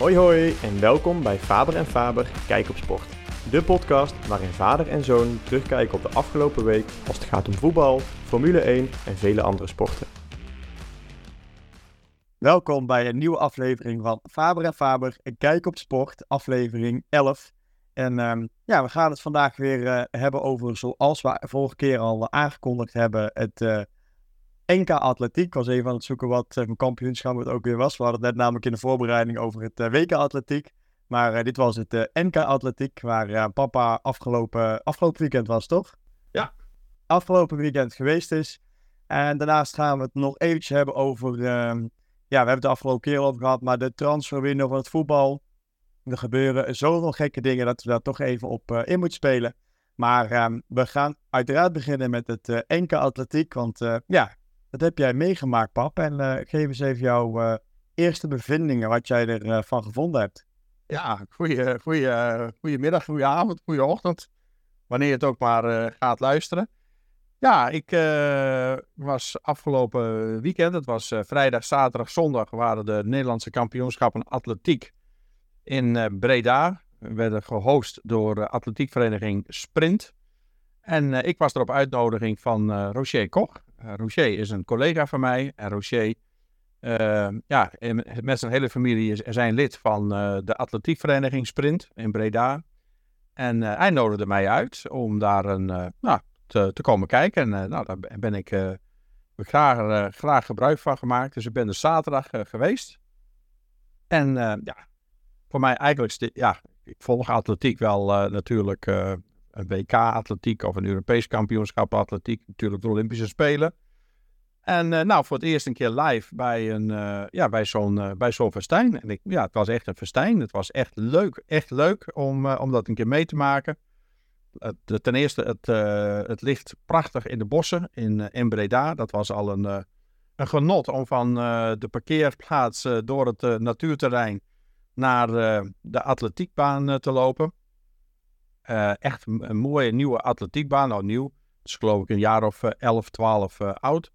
Hoi hoi en welkom bij Faber en Faber Kijk op Sport. De podcast waarin vader en zoon terugkijken op de afgelopen week als het gaat om voetbal, Formule 1 en vele andere sporten. Welkom bij een nieuwe aflevering van Faber en Faber Kijk op Sport, aflevering 11. En ehm, ja, we gaan het vandaag weer eh, hebben over, zoals we vorige keer al aangekondigd hebben, het uh, NK Atletiek. Was even aan het zoeken wat uh, kampioenschap het ook weer was. We hadden het net namelijk in de voorbereiding over het WK Atletiek. Maar dit was het NK Atletiek, waar papa afgelopen, afgelopen weekend was, toch? Ja. Afgelopen weekend geweest is. En daarnaast gaan we het nog eventjes hebben over, ehm, ja, we hebben het de afgelopen keer over gehad, maar de transferwindow van het voetbal. Er gebeuren zoveel gekke dingen dat we daar toch even op uh, in moeten spelen. Maar uh, we gaan uiteraard beginnen met het NK Atletiek. Want ja, dat heb jij meegemaakt, pap. En geef eens even jouw eerste bevindingen, wat jij ervan van gevonden hebt. Ja, goeie, goeie, goedemiddag, goede avond, goede ochtend. Wanneer je het ook maar gaat luisteren. Ja, ik was afgelopen weekend, het was vrijdag, zaterdag, zondag, waren de Nederlandse kampioenschappen atletiek in Breda. We werden gehost door de atletiekvereniging Sprint. En ik was er op uitnodiging van uh, Rocher Koch. Rocher is een collega van mij. En Rocher, ja, met zijn hele familie is, zijn lid van de atletiekvereniging Sprint in Breda. En hij nodigde mij uit om daar een, nou, te, te, komen kijken. En nou, daar ben ik graag, graag gebruik van gemaakt. Dus ik ben er zaterdag geweest. En ja, voor mij eigenlijk, ja, ik volg atletiek wel natuurlijk een WK-atletiek of een Europees kampioenschap atletiek, natuurlijk de Olympische Spelen. En uh, nou, voor het eerst een keer live bij, een, ja, bij zo'n bij zo'n festijn. En ik, ja, het was echt een festijn. Het was echt leuk, echt leuk om, om dat een keer mee te maken. Ten eerste, het, het ligt prachtig in de bossen in, in Breda. Dat was al een, een genot om van de parkeerplaats door het natuurterrein naar de atletiekbaan te lopen. Uh, echt een, mooie nieuwe atletiekbaan. Nou, nieuw. Dus geloof ik een jaar of 11, 12 oud.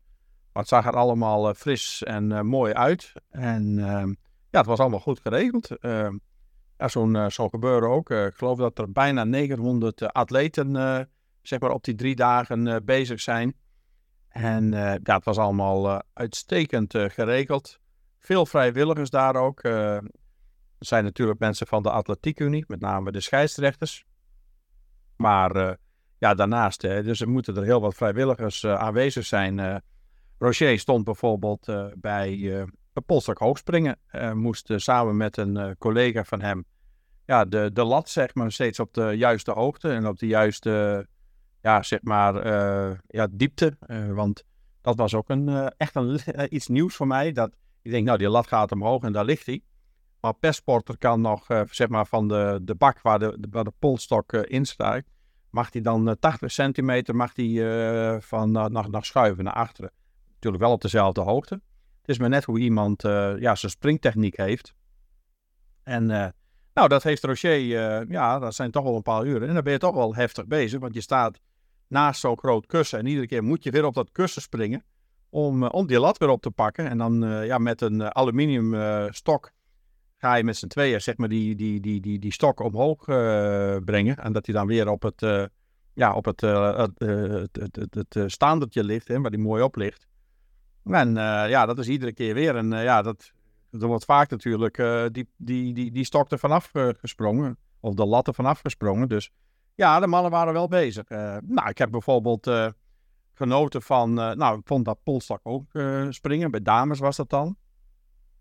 Maar het zag er allemaal fris en mooi uit. En ehm, ja, het was allemaal goed geregeld. Ehm, ja, Zo'n zo gebeuren ook. ik geloof dat er bijna 900 atleten zeg maar op die drie dagen bezig zijn. En ja, het was allemaal uitstekend geregeld. Veel vrijwilligers daar ook. Er zijn natuurlijk mensen van de Atletiekunie, met name de scheidsrechters. Maar uh, ja, daarnaast, hè, dus er moeten er heel wat vrijwilligers uh, aanwezig zijn. Uh, Rocher stond bijvoorbeeld bij uh, polstok hoogspringen. moest samen met een collega van hem ja, de, de lat zeg maar steeds op de juiste hoogte en op de juiste ja, zeg maar, ja, diepte. want dat was ook een, echt een, iets nieuws voor mij. Dat, ik denk, nou die lat gaat omhoog en daar ligt hij. Maar persporter kan nog, uh, zeg maar, van de, de bak waar de, waar de polstok uh, in staat, mag hij dan 80 eh, centimeter mag die, van, naar, naar schuiven naar achteren. Natuurlijk wel op dezelfde hoogte. Het is maar net hoe iemand ja, zijn springtechniek heeft. En nou, dat heeft Rocher, ja, dat zijn toch wel een paar uren. En dan ben je toch wel heftig bezig, want je staat naast zo'n groot kussen. En iedere keer moet je weer op dat kussen springen om, om die lat weer op te pakken. En dan ja, met een aluminium stok ga je met z'n tweeën zeg maar, die, die, die, die, die stok omhoog uh, brengen. En dat hij dan weer op het, uh, ja, op het, uh, het, het, het, het, staandertje ligt, hè, waar die mooi op ligt. En ja, dat is iedere keer weer. En ja, dat, er wordt vaak natuurlijk die, die, die, die stok er vanaf gesprongen. Of de lat er vanaf gesprongen. Dus ja, de mannen waren wel bezig. nou, ik heb bijvoorbeeld genoten van, nou, ik vond dat polstok ook springen. Bij dames was dat dan.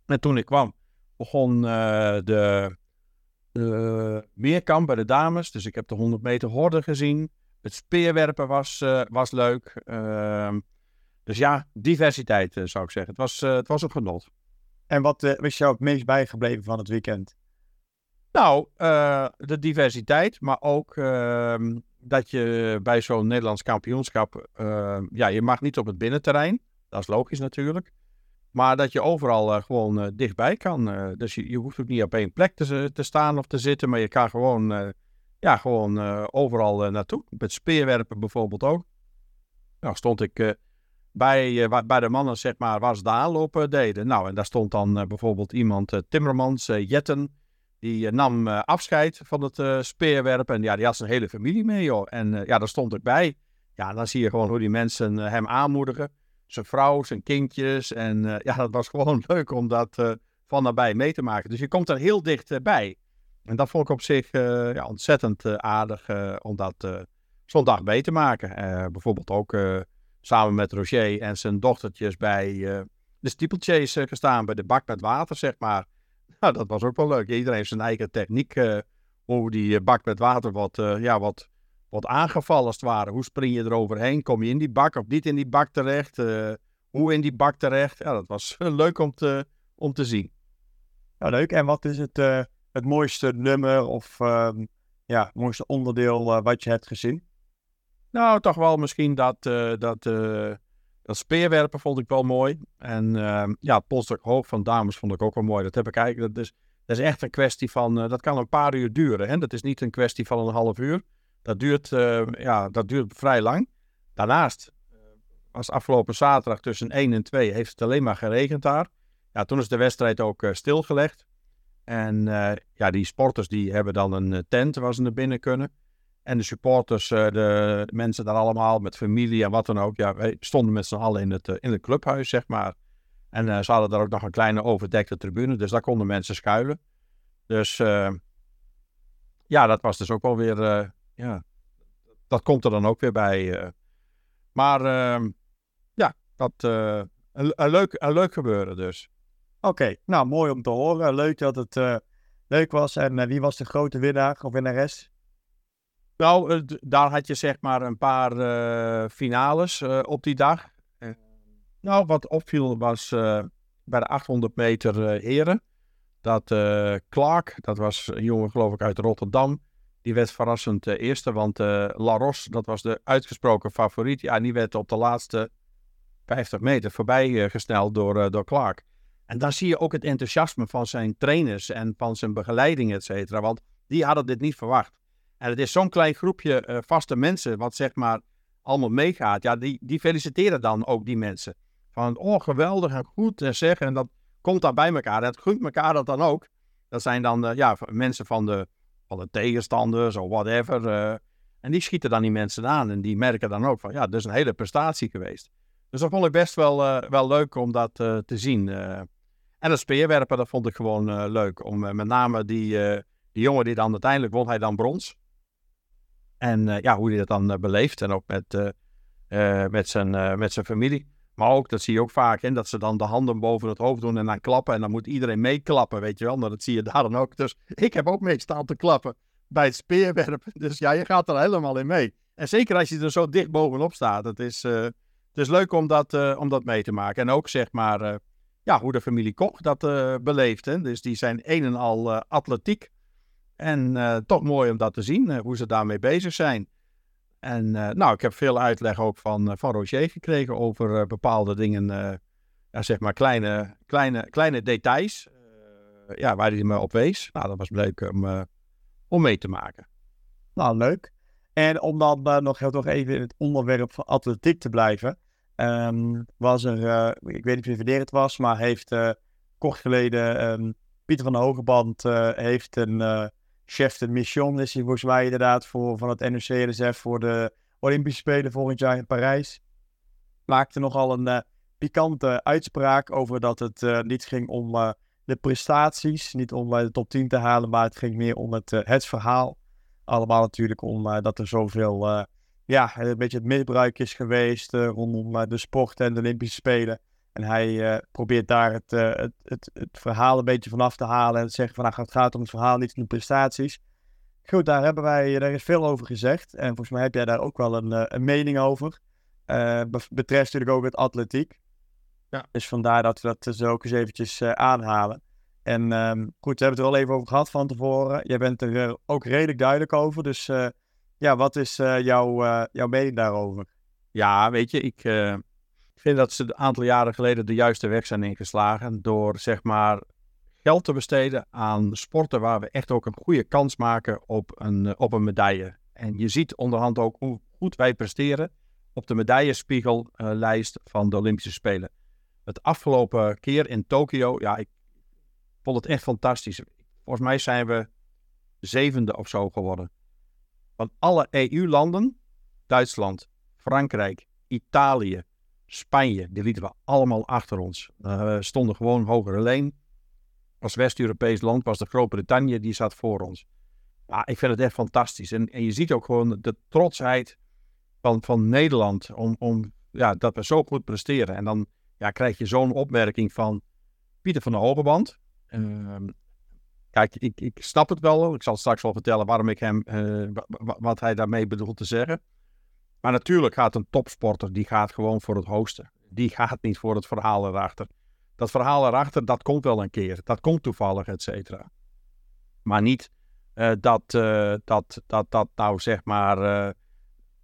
En toen ik kwam, begon uh, de, meerkamp bij de dames. Dus ik heb de 100 meter horde gezien. Het speerwerpen was, uh, was leuk. Uh, dus ja, diversiteit uh, zou ik zeggen. Het was, het was een genot. En wat is jou het meest bijgebleven van het weekend? Nou, de diversiteit, maar ook ehm, dat je bij zo'n Nederlands kampioenschap, ja, je mag niet op het binnenterrein. Dat is logisch natuurlijk. Maar dat je overal uh, gewoon uh, dichtbij kan. Uh, dus je, hoeft ook niet op één plek te, te, staan of te zitten. Maar je kan gewoon, ja, gewoon overal naartoe. Met speerwerpen bijvoorbeeld ook. Nou stond ik bij, bij de mannen, zeg maar, waar ze de aanloop deden. Nou, en daar stond dan bijvoorbeeld iemand, Timmermans, Jetten, die nam afscheid van het speerwerp. En ja, die had zijn hele familie mee, joh. En ja, daar stond ik bij. Ja, dan zie je gewoon hoe die mensen hem aanmoedigen. Zijn vrouw, zijn kindjes. En ja, dat was gewoon leuk om dat van nabij mee te maken. Dus je komt er heel dichtbij. En dat vond ik op zich ja, ontzettend aardig om dat zo'n dag mee te maken. bijvoorbeeld ook samen met Roger en zijn dochtertjes bij de steeplechase gestaan, bij de bak met water, zeg maar. Nou, dat was ook wel leuk. Iedereen heeft zijn eigen techniek hoe die bak met water wat, ja, wat, wat aangevallen als het ware. Hoe spring je eroverheen? Kom je in die bak of niet in die bak terecht? hoe in die bak terecht? Ja, dat was leuk om te, om te zien. Ja, leuk. En wat is het het mooiste nummer of uh, ja, het mooiste onderdeel uh, wat je hebt gezien? Nou, toch wel misschien dat, dat, dat speerwerpen vond ik wel mooi. En ehm, ja, het hoog van dames vond ik ook wel mooi. Dat heb ik eigenlijk, dat is, dat is echt een kwestie van, dat kan een paar uur duren. Hè? Dat is niet een kwestie van een half uur. Dat duurt, ja, dat duurt vrij lang. Daarnaast, als afgelopen zaterdag tussen 1 en 2 heeft het alleen maar geregend daar. Ja, toen is de wedstrijd ook stilgelegd. En uh, ja, die sporters die hebben dan een eh, tent waar ze naar binnen kunnen. En de supporters, de, de, mensen daar allemaal met familie en wat dan ook. Ja, wij stonden met z'n allen in het, in het clubhuis, zeg maar. En ze hadden daar ook nog een kleine overdekte tribune, dus daar konden mensen schuilen. Dus ja, dat was dus ook wel weer, ja, dat komt er dan ook weer bij. maar ehm, ja, dat, een, een, leuk, een leuk gebeuren dus. Oké, nou mooi om te horen. Leuk dat het uh, leuk was. En wie was de grote winnaar of winnares? Nou, daar had je zeg maar een paar finales op die dag. nou, wat opviel was bij de 800 meter heren. Dat Clark, dat was een jongen geloof ik uit Rotterdam. Die werd verrassend eerste, want Laros, dat was de uitgesproken favoriet. Ja, die werd op de laatste 50 meter voorbij gesneld door, door Clark. En daar zie je ook het enthousiasme van zijn trainers en van zijn begeleiding, et cetera. Want die hadden dit niet verwacht. En het is zo'n klein groepje uh, vaste mensen, wat zeg maar allemaal meegaat. Ja, die, die feliciteren dan ook die mensen. Van, oh, geweldig en goed en zeggen. En dat komt dan bij elkaar. Dat gunt elkaar dat dan ook. Dat zijn dan uh, ja, mensen van de, van de tegenstanders of whatever. Uh, en die schieten dan die mensen aan. En die merken dan ook van, ja, dat is een hele prestatie geweest. Dus dat vond ik best wel, wel leuk om dat te zien. En dat speerwerpen, dat vond ik gewoon leuk. Om met name die, die jongen die dan uiteindelijk won, hij dan brons. En ja, hoe hij dat dan beleeft. En ook met, met, zijn, met zijn familie. Maar ook, dat zie je ook vaak, hè, dat ze dan de handen boven het hoofd doen en dan klappen. En dan moet iedereen meeklappen, weet je wel. Nou, dat zie je daar dan ook. Dus ik heb ook meestal te klappen bij het speerwerpen. Dus ja, je gaat er helemaal in mee. En zeker als je er zo dicht bovenop staat. Het is, het is leuk om dat, om dat mee te maken. En ook zeg maar ja, hoe de familie Koch dat uh, beleeft. Hè. Dus die zijn een en al uh, atletiek. En uh, toch mooi om dat te zien, hoe ze daarmee bezig zijn. En nou, ik heb veel uitleg ook van, van Roger gekregen over bepaalde dingen, ja, zeg maar kleine, kleine, kleine details, ja, waar hij me op wees. Nou, dat was leuk om, om mee te maken. Nou, leuk. En om dan nog, nog even in het onderwerp van atletiek te blijven. Um, was er, ik weet niet wanneer het was, maar heeft uh, kort geleden um, Pieter van de Hogeband heeft een chef de mission, is hij mij inderdaad, voor, van het NOC-NSF voor de Olympische Spelen volgend jaar in Parijs. Maakte nogal een pikante uitspraak over dat het niet ging om de prestaties, niet om de top 10 te halen, maar het ging meer om het, het verhaal. Allemaal natuurlijk omdat er zoveel ja, een beetje het misbruik is geweest rondom de sport en de Olympische Spelen. En hij uh, probeert daar het, het, het, het, verhaal een beetje vanaf te halen en te zeggen van nou, het gaat om het verhaal, niet om de prestaties. Goed, daar hebben wij, daar is veel over gezegd. En volgens mij heb jij daar ook wel een, een mening over. betreft natuurlijk ook het atletiek. Ja. Dus vandaar dat we dat zo ook eens eventjes aanhalen. En um, goed, we hebben het er al even over gehad van tevoren. Jij bent er ook redelijk duidelijk over, dus ja, wat is jouw, jouw mening daarover? Ja, weet je, ik vind dat ze een aantal jaren geleden de juiste weg zijn ingeslagen. Door zeg maar geld te besteden aan sporten waar we echt ook een goede kans maken op een, op een medaille. En je ziet onderhand ook hoe goed wij presteren op de medaillespiegellijst van de Olympische Spelen. Het afgelopen keer in Tokio, ja, ik vond het echt fantastisch. Volgens mij zijn we zevende of zo geworden. Van alle EU-landen, Duitsland, Frankrijk, Italië, Spanje, die lieten we allemaal achter ons. Uh, stonden gewoon hogere leen. Als West-Europees land was de Groot-Brittannië, die zat voor ons. Ja, ik vind het echt fantastisch. En, en je ziet ook gewoon de trotsheid van, van Nederland om, om ja, dat we zo goed presteren. En dan ja, krijg je zo'n opmerking van Pieter van der Hogeband. Ehm, kijk, ik, ik snap het wel. Ik zal straks wel vertellen waarom ik hem, uh, wat hij daarmee bedoelt te zeggen. Maar natuurlijk gaat een topsporter, die gaat gewoon voor het hoogste. Die gaat niet voor het verhaal erachter. Dat verhaal erachter, dat komt wel een keer. Dat komt toevallig, et cetera. Maar niet uh, dat, uh, dat, dat dat nou zeg maar uh,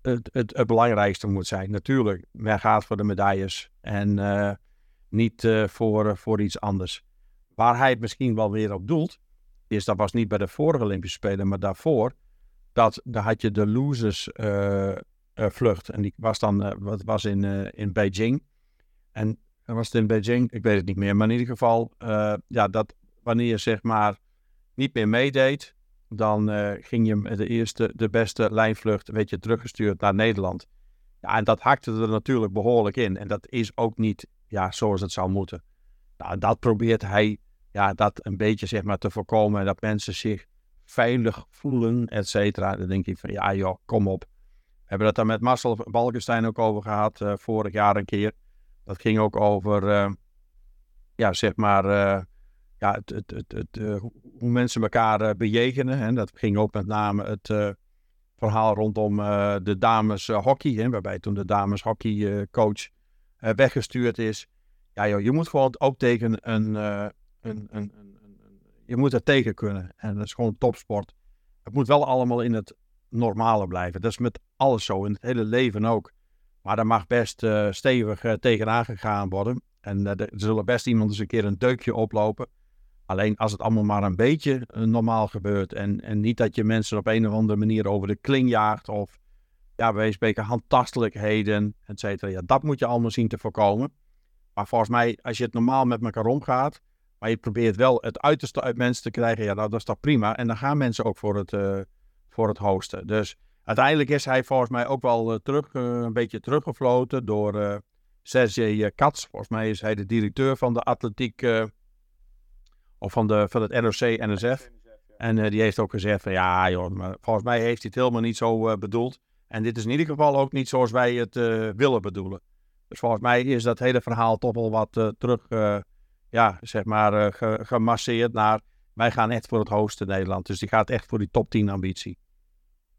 het, het, het, belangrijkste moet zijn. Natuurlijk, men gaat voor de medailles en niet voor, voor iets anders. Waar hij het misschien wel weer op doelt, is dat was niet bij de vorige Olympische Spelen, maar daarvoor. Dat, daar had je de losers vlucht. En die was dan wat was in, in Beijing. En was het in Beijing, ik weet het niet meer. Maar in ieder geval, ja, dat wanneer je zeg maar niet meer meedeed, dan ging je de eerste, de beste lijnvlucht, weet je, teruggestuurd naar Nederland. Ja, en dat hakte er natuurlijk behoorlijk in. En dat is ook niet ja, zoals het zou moeten. Nou, dat probeert hij ja, dat een beetje zeg maar, te voorkomen. Dat mensen zich veilig voelen, et cetera. Dan denk je van, ja joh, kom op. Hebben het daar met Marcel Balkenstein ook over gehad, uh, vorig jaar een keer. Dat ging ook over, uh, ja, zeg maar, ja, het, het, het, hoe mensen elkaar bejegenen. Hè. Dat ging ook met name het verhaal rondom de dames hockey. Hè, waarbij toen de dames hockeycoach weggestuurd is. Ja joh, je moet gewoon ook tegen een, een, een, een, Je moet er tegen kunnen. En dat is gewoon topsport. Het moet wel allemaal in het normale blijven. Dat is met alles zo. In het hele leven ook. Maar daar mag best stevig tegenaan gegaan worden. En er zullen best iemand eens een keer een deukje oplopen. Alleen als het allemaal maar een beetje eh, normaal gebeurt. En, en niet dat je mensen op een of andere manier over de kling jaagt. Of ja, wij spreken handtastelijkheden, et cetera. Ja, dat moet je allemaal zien te voorkomen. Maar volgens mij, als je het normaal met elkaar omgaat. Maar je probeert wel het uiterste uit mensen te krijgen. Ja, nou, dat is toch prima. En dan gaan mensen ook voor het, voor het hosten. Dus uiteindelijk is hij volgens mij ook wel uh, terug, een beetje teruggefloten door uh, Sergej Katz. Volgens mij is hij de directeur van de atletiek of van, de, van het NOC-NSF. En die heeft ook gezegd van ja joh, maar volgens mij heeft hij het helemaal niet zo bedoeld. En dit is in ieder geval ook niet zoals wij het willen bedoelen. Dus volgens mij is dat hele verhaal toch wel wat terug, ja, zeg maar, ge gemasseerd naar wij gaan echt voor het hoogste Nederland. Dus die gaat echt voor die top 10 ambitie.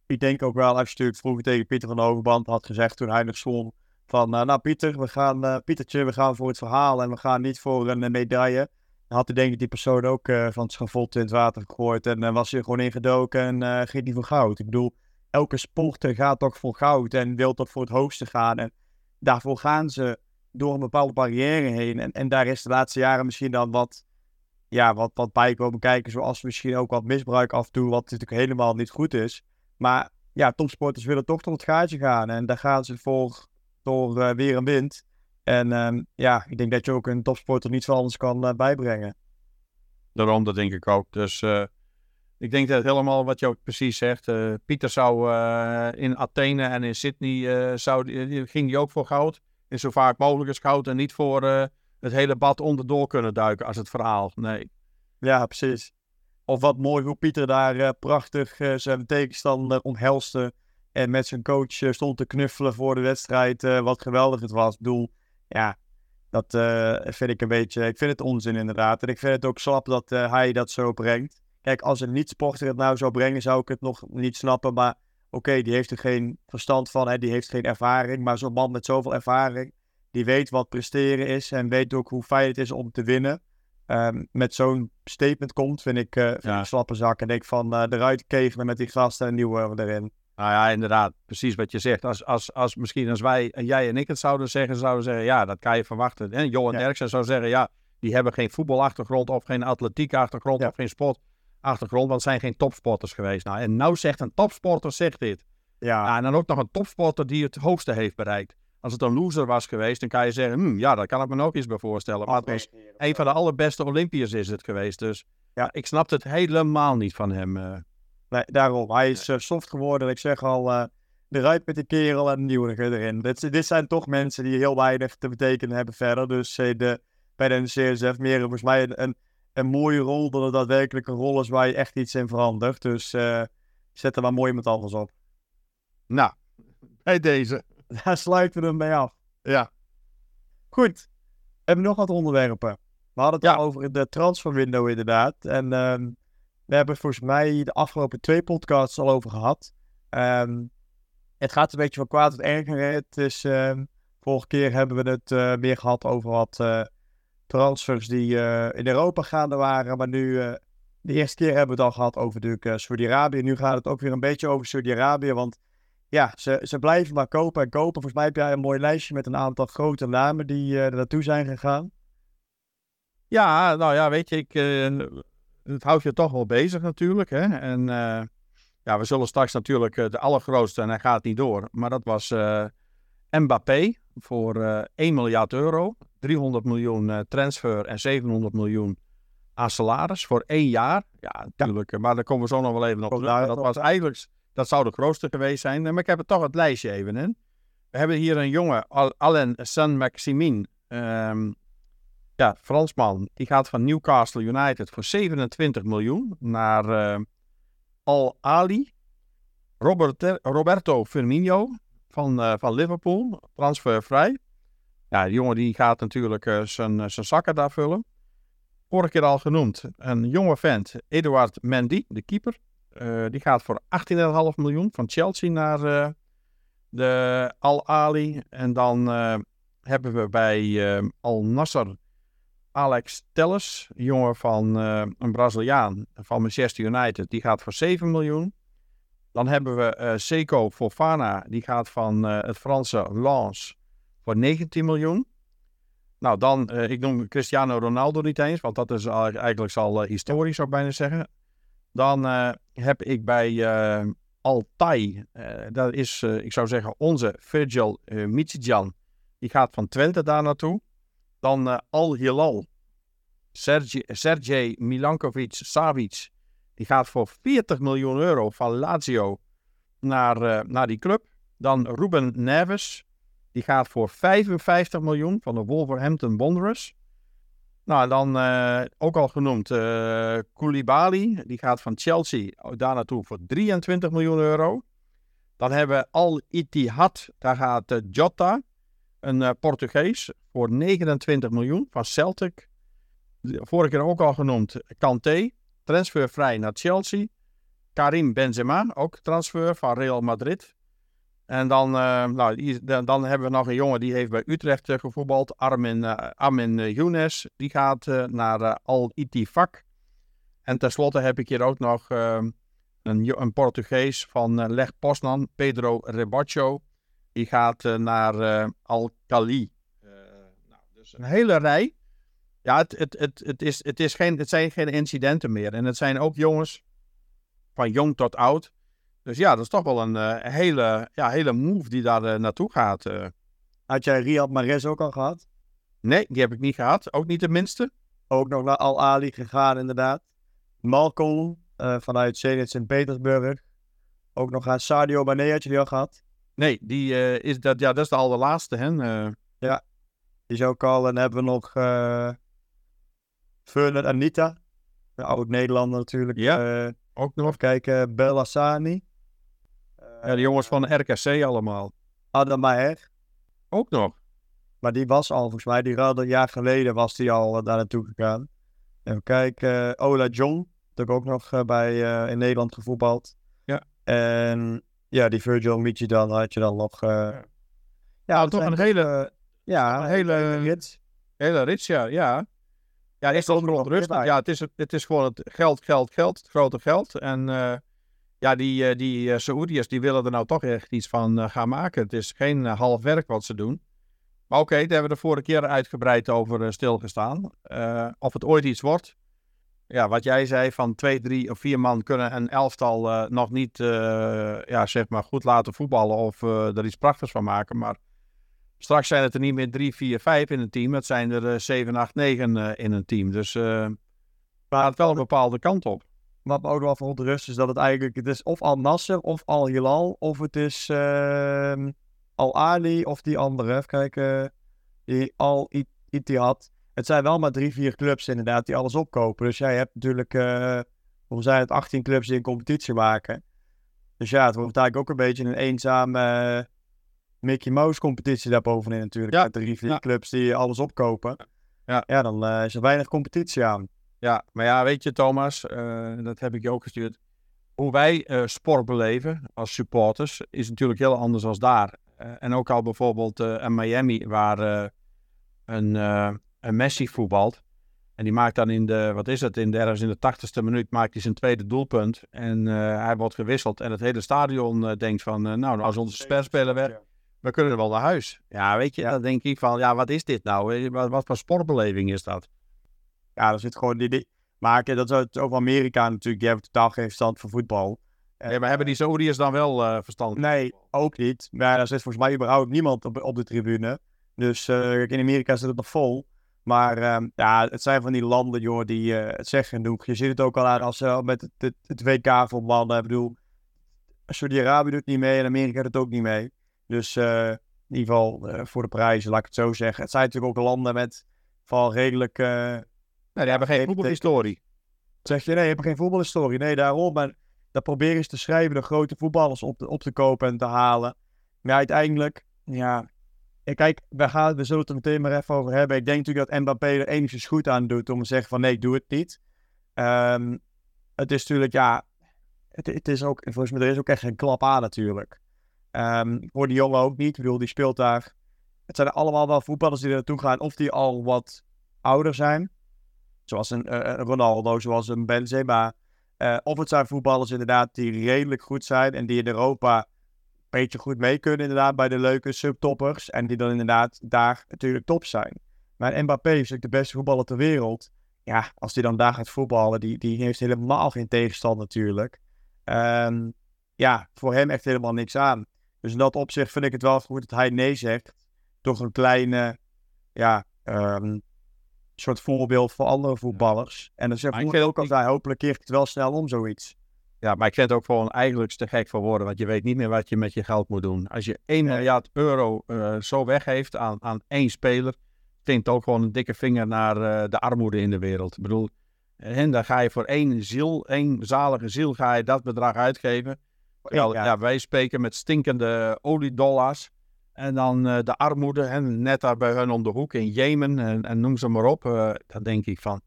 Ik denk ook wel, als je natuurlijk vroeger tegen Pieter van Overband had gezegd toen hij nog zwom, van nou Pieter, we gaan, Pietertje, we gaan voor het verhaal en we gaan niet voor een medaille had hij denk ik die persoon ook uh, van het schavot in het water gegooid. En uh, was hij gewoon ingedoken en uh, ging hij voor goud. Ik bedoel, elke sporter gaat toch voor goud en wil toch voor het hoogste gaan. En daarvoor gaan ze door een bepaalde barrière heen. En, en daar is de laatste jaren misschien dan wat, ja, wat, wat bij komen kijken. Zoals misschien ook wat misbruik af en toe, wat natuurlijk helemaal niet goed is. Maar ja, topsporters willen toch tot het gaatje gaan. En daar gaan ze voor door weer en wind. En um, ja, ik denk dat je ook een topsporter niet zo anders kan uh, bijbrengen. Daarom, dat denk ik ook. Dus uh, ik denk dat helemaal wat je ook precies zegt. Pieter zou in Athene en in Sydney zou, ging die ook voor goud. En zo vaak mogelijk is goud en niet voor het hele bad onderdoor kunnen duiken als het verhaal. Nee. Ja, precies. Of wat mooi hoe Pieter daar prachtig zijn tegenstander omhelste. En met zijn coach stond te knuffelen voor de wedstrijd. wat geweldig het was. Ik bedoel, ja, dat vind ik een beetje. Ik vind het onzin inderdaad. En ik vind het ook slap dat hij dat zo brengt. Kijk, als een niet-sporter het nou zou brengen, zou ik het nog niet snappen. Maar oké, die heeft er geen verstand van. Hè, die heeft geen ervaring. Maar zo'n man met zoveel ervaring, die weet wat presteren is. En weet ook hoe fijn het is om te winnen. Um, met zo'n statement komt, vind ik, uh, vind ja. ik slappe zak. En denk van eruit kegelen met die gasten en nieuwe erin. Nou ja, inderdaad, precies wat je zegt. Als, als, als misschien als wij, en jij en ik het zouden zeggen, zouden zeggen, ja, dat kan je verwachten. En Johan ja. Erksen zou zeggen, ja, die hebben geen voetbalachtergrond of geen atletiekachtergrond ja. of geen sportachtergrond, want zijn geen topsporters geweest. Nou, en nou zegt een topsporter, zegt dit. Ja, Ja, en dan ook nog een topsporter die het hoogste heeft bereikt. Als het een loser was geweest, dan kan je zeggen, hm, ja, dat kan ik me nog eens bij voorstellen. Maar het was een van de allerbeste Olympiërs is het geweest. Dus ja, ik snapte het helemaal niet van hem. eh. Nee, daarom. Hij is eh, soft geworden. Ik zeg al, eh eruit met die kerel en een nieuwe erin. Dit, dit zijn toch mensen die heel weinig te betekenen hebben verder. Dus de, bij de NCSF meer volgens mij een, een, een mooie rol dan het daadwerkelijk een rol is waar je echt iets in verandert. Dus zet er maar mooi met alles op. Nou, bij deze. Daar sluiten we hem mee af. Ja. Goed. Hebben we nog wat onderwerpen? We hadden het Ja. al over de transferwindow inderdaad. En ehm, we hebben volgens mij de afgelopen twee podcasts al over gehad. Ehm, het gaat een beetje van kwaad tot erger. Het is, ehm, vorige keer hebben we het eh, meer gehad over wat eh, transfers die eh, in Europa gaande waren. Maar nu, eh, de eerste keer hebben we het al gehad over natuurlijk eh, Saudi-Arabië. Nu gaat het ook weer een beetje over Saudi-Arabië. Want ja, ze, ze blijven maar kopen en kopen. Volgens mij heb jij een mooi lijstje met een aantal grote namen die eh, er naartoe zijn gegaan. Ja, nou ja, weet je, ik, eh, het houdt je toch wel bezig natuurlijk. Hè? En eh, ja, we zullen straks natuurlijk de allergrootste, en hij gaat niet door, maar dat was Mbappé voor eh 1 miljard euro. 300 miljoen transfer en 700 miljoen aan salaris voor één jaar. Ja, natuurlijk, maar daar komen we zo nog wel even op terug. Dat was eigenlijk, dat zou de grootste geweest zijn. Maar ik heb er toch het lijstje even in. We hebben hier een jongen, Al- Alain Saint-Maximin. Ehm, ja, Fransman. Die gaat van Newcastle United voor 27 miljoen naar eh, Al Ali. Robert, Roberto Firmino van, eh, van Liverpool, transfervrij. Ja, die jongen die gaat natuurlijk eh, zijn, eh, zijn zakken daar vullen. Vorige keer al genoemd, een jonge vent, Eduard Mendy, de keeper. Eh, die gaat voor 18,5 miljoen van Chelsea naar eh, de Al Ali. En dan eh, hebben we bij Al Nasser Alex Telles, jongen van een Braziliaan van Manchester United. Die gaat voor 7 miljoen. Dan hebben we Seco Fofana, die gaat van het Franse Lens voor 19 miljoen. Nou, dan, ik noem Cristiano Ronaldo niet eens, want dat is eigenlijk al historisch, zou ik bijna zeggen. Dan eh, heb ik bij eh Altai, eh, dat is, ik zou zeggen, onze Virgil uh, Michijan. Die gaat van Twente daar naartoe. Dan Al Hilal, Sergej, Sergej Milankovic Savic. Die gaat voor 40 miljoen euro van Lazio naar, naar die club. Dan Ruben Neves. Die gaat voor 55 miljoen van de Wolverhampton Wanderers. Nou, dan eh, ook al genoemd eh Koulibaly. Die gaat van Chelsea daar naartoe voor 23 miljoen euro. Dan hebben we Al Ittihad. Daar gaat eh, Jota, een Portugees, voor 29 miljoen van Celtic. Vorige keer ook al genoemd Kanté. Transfervrij naar Chelsea. Karim Benzema, ook transfer van Real Madrid. En dan, eh, nou, die- dan, dan hebben we nog een jongen die heeft bij Utrecht eh, gevoetbald. Armin, eh, Armin Younes. Die gaat naar Al Ittifaq. En tenslotte heb ik hier ook nog eh, een, een Portugees van Leg Poznan. Pedro Rebacho. Die gaat naar Al Khali. Eh, nou, dus een hele rij. Ja, het, het, het, het, is, het, is geen, het zijn geen incidenten meer. En het zijn ook jongens van jong tot oud. Dus ja, dat is toch wel een eh, hele, ja, hele move die daar eh, naartoe gaat. eh. Had jij Riyad Mahrez ook al gehad? Nee, die heb ik niet gehad. Ook niet de minste. Ook nog naar Al Ali gegaan inderdaad. Malcolm vanuit Zenit Sint-Petersburg. Ook nog aan Sadio Mane had je die al gehad. Nee, die is dat, ja, dat is de allerlaatste. Hè? Eh, Die is ook al. En dan hebben we nog Fernand Anita. De oud-Nederlander natuurlijk. Ja. Ook nog. kijken, Bellassani. Ja, de jongens van RKC allemaal. Adam Maher. Ook nog. Maar die was al, volgens mij, die ruilde een jaar geleden was die al eh, daar naartoe gegaan. Even kijken, eh, Ola John, natuurlijk ook nog eh, bij, in Nederland gevoetbald. Ja. En ja, die Virgil Michi dan had je dan nog. eh, ja, Nou, dat toch een hele, ja, een hele- rits. hele rits, ja. Ja, ja is ook dat nog verontrustend. erbij. Ja, het is, het is gewoon het geld, geld, geld. Het grote geld. En eh, ja, die, eh, die eh, Saoediërs die willen er nou toch echt iets van eh, gaan maken. Het is geen half werk wat ze doen. Maar oké, daar hebben we de vorige keer uitgebreid over stilgestaan. Of het ooit iets wordt. ja, wat jij zei, van twee, drie of vier man kunnen een elftal nog niet ja, zeg maar goed laten voetballen of er iets prachtigs van maken. Maar straks zijn het er niet meer drie, vier, vijf in een team. Het zijn er zeven, acht, negen in een team. Dus het gaat wel een bepaalde kant op. Wat me ook wel verontrust is dat het eigenlijk, het is of Al Nasser of Al Hilal of het is ehm, Al Ali of die andere. Even kijken, die Al Ittihad het zijn wel maar drie, vier clubs inderdaad die alles opkopen. Dus jij hebt natuurlijk, uh, hoe zijn het, 18 clubs die een competitie maken. Dus ja, het wordt eigenlijk ook een beetje een eenzame uh, Mickey Mouse competitie daarbovenin natuurlijk. Ja. Met drie, vier clubs die alles opkopen. Ja, ja dan uh, is er weinig competitie aan. Ja, maar ja, weet je Thomas, dat heb ik je ook gestuurd. Hoe wij sport beleven als supporters is natuurlijk heel anders dan daar. en ook al bijvoorbeeld in Miami, waar een een Messi voetbalt. En die maakt dan in de, wat is het, in de, ergens in de tachtigste minuut maakt hij zijn tweede doelpunt. En uh, hij wordt gewisseld. En het hele stadion uh, denkt van, uh, nou, als onze sperspeler weg, we kunnen wel naar huis. Ja, weet je, dan denk ik van, ja, wat is dit nou? Wat, wat voor sportbeleving is dat? Ja, er zit gewoon die... die... Maar dat is het over Amerika natuurlijk, die hebben totaal geen verstand van voetbal. Ja, maar hebben die Saoediërs dan wel verstand? Nee, ook niet. Maar er zit volgens mij überhaupt niemand op, op de tribune. Dus in Amerika zit het nog vol. Maar uh, ja, het zijn van die landen, joh, die uh, het zeggen genoeg. Je ziet het ook al aan als uh, met het, het, het WK voor mannen. Ik bedoel, Saudi-Arabië doet niet mee en Amerika doet ook niet mee. Dus in ieder geval voor de prijzen, laat ik het zo zeggen. Het zijn natuurlijk ook landen met van redelijk... nee, die hebben geen voetbalhistorie. Zeg je, nee, je hebt geen voetbalhistorie. Nee, daarom. Maar dat proberen ze te schrijven, de grote voetballers op, op te kopen en te halen. Maar uiteindelijk, ja, kijk, we, gaan, we zullen het er meteen maar even over hebben. Ik denk natuurlijk dat Mbappé er enigszins goed aan doet om te zeggen van nee, doe het niet. Um, het is natuurlijk, ja, het, het, is ook, volgens mij er is ook echt geen klap aan natuurlijk. Um, voor die jongen ook niet. Ik bedoel, die speelt daar. Het zijn allemaal wel voetballers die er naartoe gaan of die al wat ouder zijn. Zoals een, uh, een Ronaldo, zoals een Benzema. Uh, of het zijn voetballers inderdaad die redelijk goed zijn en die in Europa beetje goed mee kunnen inderdaad bij de leuke subtoppers. En die dan inderdaad daar natuurlijk top zijn. Maar Mbappé is natuurlijk de beste voetballer ter wereld. Ja, als die dan daar gaat voetballen, die, die heeft helemaal geen tegenstand natuurlijk. Um, ja, voor hem echt helemaal niks aan. Dus in dat opzicht vind ik het wel goed dat hij nee zegt. Toch een kleine, ja, um, soort voorbeeld voor andere voetballers. En dan zegt ik ook als hij hopelijk keert het wel snel om zoiets. Ja, maar ik vind het ook gewoon eigenlijk te gek voor woorden, want je weet niet meer wat je met je geld moet doen. Als je 1 miljard euro uh, zo weggeeft aan, aan één speler, vindt ook gewoon een dikke vinger naar uh, de armoede in de wereld. Ik bedoel, en dan ga je voor één ziel, één zalige ziel, ga je dat bedrag uitgeven. Ja, ja, wij spreken met stinkende oliedollars. En dan uh, de armoede, hè, net daar bij hun om de hoek in Jemen en, en noem ze maar op. dan denk ik van,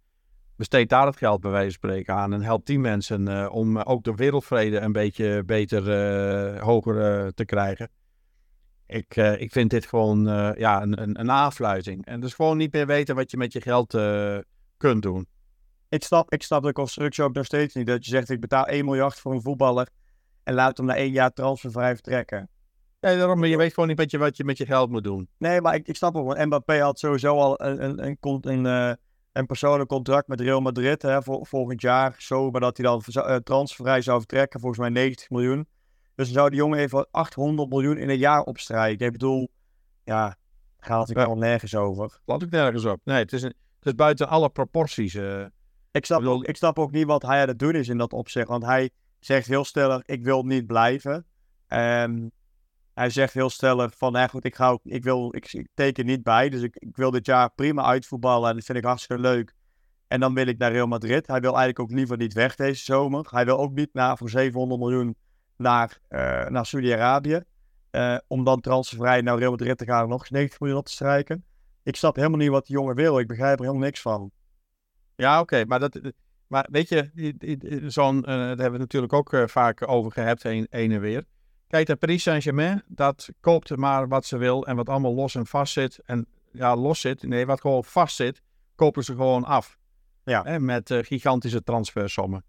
besteed daar het geld bij wijze van spreken aan en help die mensen uh, om ook de wereldvrede een beetje beter, hoger te krijgen. Ik, ik vind dit gewoon ja, een, een, een aanfluiting. En dus gewoon niet meer weten wat je met je geld kunt doen. Ik snap, ik snap de constructie ook nog steeds niet. Dat je zegt, ik betaal 1 miljard voor een voetballer en laat hem na één jaar transfervrij vertrekken. Nee, daarom, je weet gewoon niet wat je, wat je met je geld moet doen. Nee, maar ik, ik snap ook, want Mbappé had sowieso al een, een, een, een een persoonlijk contract met Real Madrid hè, voor, volgend jaar. Zo, maar dat hij dan uh, transfervrij zou vertrekken, volgens mij 90 miljoen. Dus dan zou die jongen even 800 miljoen in een jaar opstrijken. Ik bedoel, ja, gaat het ja. al nergens over. Laat ik nergens op. Nee, het is, een, het is buiten alle proporties. Uh, ik, snap, ook, ik snap ook niet wat hij aan het doen is in dat opzicht. Want hij zegt heel stellig, ik wil niet blijven. Um, hij zegt heel stellig van, nou goed, ik, ga ik, wil, ik, teken niet bij. Dus ik, ik wil dit jaar prima uitvoetballen en dat vind ik hartstikke leuk. En dan wil ik naar Real Madrid. Hij wil eigenlijk ook liever niet weg deze zomer. Hij wil ook niet naar, voor 700 miljoen naar, uh, naar Saudi-Arabië. Uh, om dan transfervrij naar Real Madrid te gaan en nog eens 90 miljoen op te strijken. Ik snap helemaal niet wat die jongen wil. Ik begrijp er helemaal niks van. Ja, oké. maar, dat, maar weet je, zo'n, uh, daar hebben we natuurlijk ook vaak over gehad, heen en weer. Kijk, de Paris Saint-Germain, dat koopt maar wat ze wil en wat allemaal los en vast zit. En ja, los zit, nee, wat gewoon vast zit, kopen ze gewoon af. Ja. Hè, met uh, gigantische transfersommen.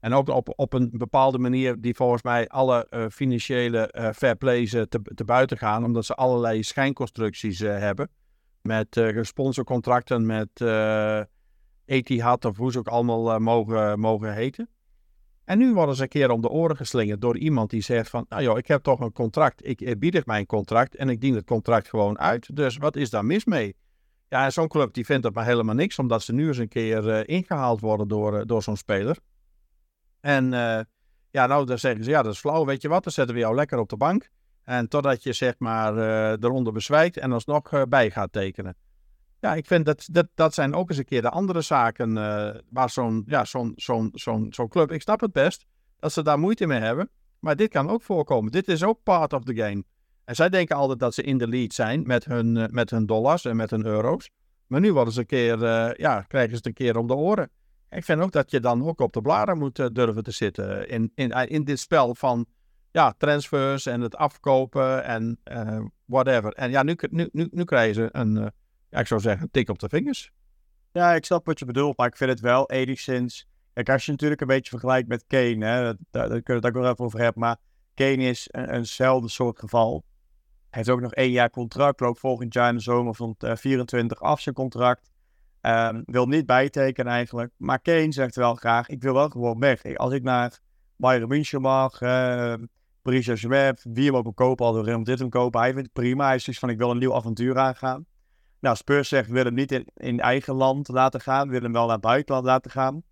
En ook op, op een bepaalde manier die volgens mij alle uh, financiële uh, fair plays te, te buiten gaan. Omdat ze allerlei schijnconstructies hebben. Met sponsorcontracten, met Etihad of hoe ze ook allemaal mogen, mogen heten. En nu worden ze een keer om de oren geslingerd door iemand die zegt van, nou joh, ik heb toch een contract, ik eerbiedig mijn contract en ik dien het contract gewoon uit. Dus wat is daar mis mee? Ja, zo'n club die vindt dat maar helemaal niks, omdat ze nu eens een keer uh, ingehaald worden door, uh, door zo'n speler. En uh, ja, nou dan zeggen ze, ja dat is flauw, weet je wat, dan zetten we jou lekker op de bank. En totdat je zeg maar eronder bezwijkt en alsnog bij gaat tekenen. Ja, ik vind dat, dat dat zijn ook eens een keer de andere zaken waar zo'n ja, zo'n zo'n zo'n zo'n club, ik snap het best, dat ze daar moeite mee hebben. Maar dit kan ook voorkomen. Dit is ook part of the game. En zij denken altijd dat ze in de lead zijn met hun, uh, met hun dollars en met hun euro's. Maar nu worden ze een keer, uh, ja, krijgen ze het een keer om de oren. Ik vind ook dat je dan ook op de bladen moet uh, durven te zitten in, in, in dit spel van ja, transfers en het afkopen en whatever. En ja, nu, nu, nu, nu krijgen ze een, ik zou zeggen, tik op de vingers. Ja, ik snap wat je bedoelt, maar ik vind het wel enigszins... Kijk, als je natuurlijk een beetje vergelijkt met Kane, hè, daar, daar kunnen we het ook nog even over hebben, maar Kane is een, eenzelfde soort geval. Hij heeft ook nog één jaar contract, loopt volgend jaar in de zomer van 24 af zijn contract. Um, wil niet bijtekenen eigenlijk. Maar Kane zegt wel graag, ik wil wel gewoon weg. Als ik naar Bayern München mag, uh, Paris Saint-Germain, wie hem ook wil kopen, al Real Madrid hem kopen. Hij vindt het prima. Hij is dus van, ik wil een nieuw avontuur aangaan. Nou, Spurs zegt, wil hem niet in, eigen land laten gaan. Wil hem wel naar het buitenland laten gaan.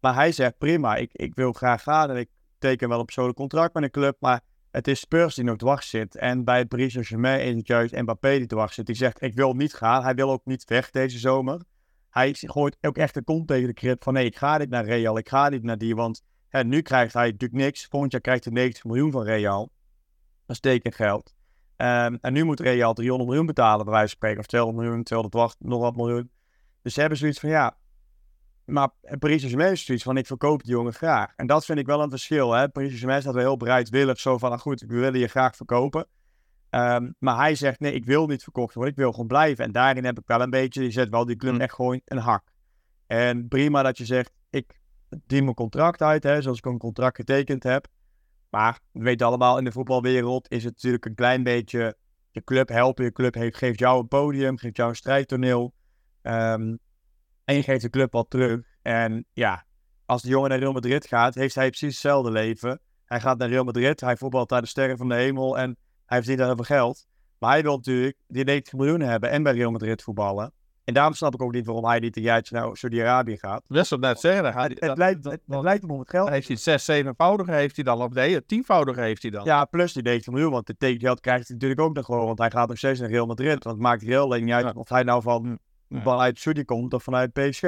Maar hij zegt, prima, ik, ik wil graag gaan. En ik teken wel een persoonlijk contract met een club. Maar het is Spurs die nog dwars zit. En bij Paris Saint-Germain is het juist Mbappé die dwars zit. Die zegt, ik wil niet gaan. Hij wil ook niet weg deze zomer. Hij gooit ook echt de kont tegen de krip van, nee, ik ga niet naar Real. Ik ga niet naar die, want hè, nu krijgt hij natuurlijk niks. Volgend jaar krijgt hij 90 miljoen van Real. Dat is tekengeld. Um, en nu moet Real 300 miljoen betalen, bij wijze van spreken. Of 200 miljoen, 200 nog wat miljoen. Dus ze hebben zoiets van, ja, maar Paris Saint-Germain is zoiets van, ik verkoop die jongen graag. En dat vind ik wel een verschil. Hè? Paris Saint-Germain staat wel heel bereidwillig zo van, nou goed, we willen je graag verkopen. Um, maar hij zegt, nee, ik wil niet verkocht worden, ik wil gewoon blijven. En daarin heb ik wel een beetje, die zet wel die club mm. echt gewoon een hak. En prima dat je zegt, ik dien mijn contract uit, hè, zoals ik een contract getekend heb. Maar we weten allemaal, in de voetbalwereld is het natuurlijk een klein beetje je club helpen. Je club heeft, geeft jou een podium, geeft jou een strijdtoneel. Um, en je geeft de club wat terug. En ja, als de jongen naar Real Madrid gaat, heeft hij precies hetzelfde leven. Hij gaat naar Real Madrid, hij voetbalt naar de sterren van de hemel en hij verdient daar heel veel geld. Maar hij wil natuurlijk die 90 miljoen hebben en bij Real Madrid voetballen. En daarom snap ik ook niet waarom hij niet een jaartje naar Saudi-Arabië gaat. Best op net zeggen. Hij, het, het, lijkt, het, lijkt hem om het geld. Heeft hij zes, zevenvoudige heeft hij dan? Of nee, tienvoudige heeft hij dan? Ja, plus die 90 miljoen. Want het tekengeld krijgt hij natuurlijk ook nog gewoon. Want hij gaat nog steeds naar Real Madrid. Want het maakt Real alleen niet uit of hij nou van vanuit Saudi komt of vanuit PSG.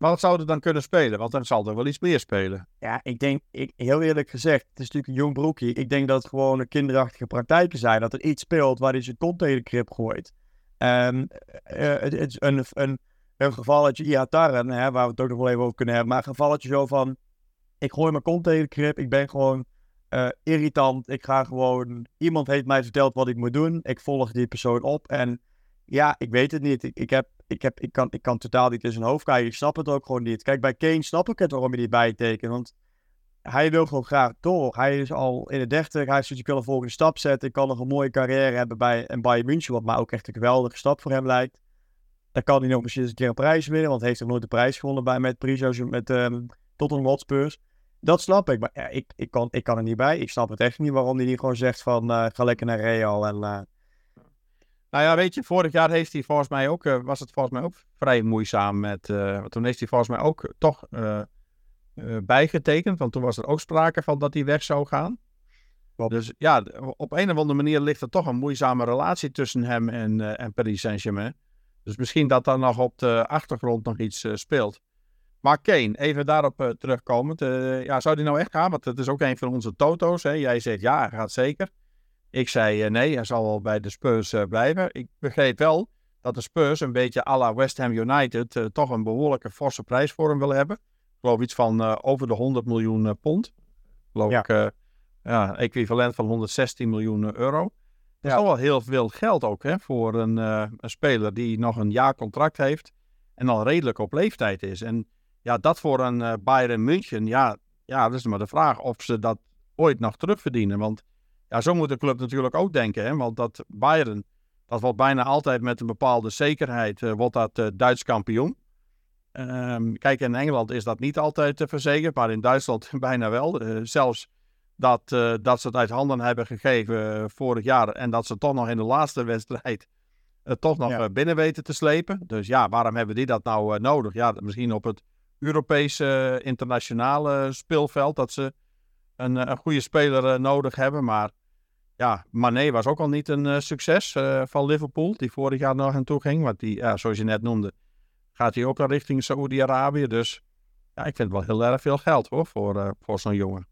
Maar wat zou er dan kunnen spelen? Want dan zal er wel iets meer spelen. Ja, ik denk, ik, heel eerlijk gezegd, het is natuurlijk een jong broekje. Ik denk dat het gewoon kinderachtige praktijken zijn. Dat er iets speelt waar hij zijn kont tegen de krip gooit. Uh, het, is een, een, een gevalletje Iataren, hè, waar we het ook nog wel even over kunnen hebben. Maar een gevalletje zo van, ik gooi mijn kont tegen de krip. Ik ben gewoon uh, irritant. Ik ga gewoon, iemand heeft mij verteld wat ik moet doen. Ik volg die persoon op en ja, ik weet het niet. Ik, ik, heb, ik, heb, ik, kan, ik kan totaal niet in zijn hoofd kijken. Ik snap het ook gewoon niet. Kijk, bij Kane snap ik het waarom je niet bijtekent. Want hij wil gewoon graag door. Hij is al in de dertig. Hij is ik wil een volgende stap zetten. Ik kan nog een mooie carrière hebben bij een Bayern München. Wat mij ook echt een geweldige stap voor hem lijkt. Dan kan hij nog misschien eens een keer een prijs winnen. Want hij heeft nog nooit de prijs gewonnen bij, met Paris met um, Tottenham Hotspurs. Dat snap ik. Maar ik, ik, kan, ik kan er niet bij. Ik snap het echt niet waarom hij niet gewoon zegt van uh, ga lekker naar Real en... Uh, nou ja, weet je, vorig jaar heeft hij volgens mij ook, uh, was het volgens mij ook vrij moeizaam met, toen heeft hij volgens mij ook toch uh, bijgetekend, want toen was er ook sprake van dat hij weg zou gaan. Klopt. Dus ja, op een of andere manier ligt er toch een moeizame relatie tussen hem en, en Paris Saint-Germain. Dus misschien dat daar nog op de achtergrond nog iets speelt. Maar Kane, even daarop terugkomend. ja, zou die nou echt gaan? Want het is ook een van onze toto's. Hè? Jij zegt ja, hij gaat zeker. Ik zei nee, hij zal wel bij de Spurs blijven. Ik begreep wel dat de Spurs een beetje à la West Ham United toch een behoorlijke forse prijs voor hem wil hebben. Ik geloof iets van over de 100 miljoen pond. Geloof ja. ik, ja, equivalent van 116 miljoen euro. Dat ja. is wel heel veel geld ook hè, voor een, een speler die nog een jaar contract heeft en al redelijk op leeftijd is. En ja, dat voor een Bayern München, ja, ja, dat is maar de vraag of ze dat ooit nog terugverdienen. Want ja, zo moet de club natuurlijk ook denken. Hè? Want dat Bayern, dat wordt bijna altijd met een bepaalde zekerheid, uh, wordt dat uh, Duits kampioen. Ehm, kijk, in Engeland is dat niet altijd uh, verzekerd, maar in Duitsland bijna wel. Uh, zelfs dat, uh, dat ze het uit handen hebben gegeven vorig jaar en dat ze toch nog in de laatste wedstrijd het toch nog ja. binnen weten te slepen. Dus ja, waarom hebben die dat nou nodig? Ja, misschien op het Europese internationale speelveld dat ze een, een goede speler nodig hebben, maar ja, Mané was ook al niet een succes van Liverpool, die vorig jaar nog aan toe ging. Want die, ja, zoals je net noemde, gaat hij ook al richting Saoedi-Arabië. Dus ja, ik vind het wel heel erg veel geld hoor, voor, uh, voor zo'n jongen.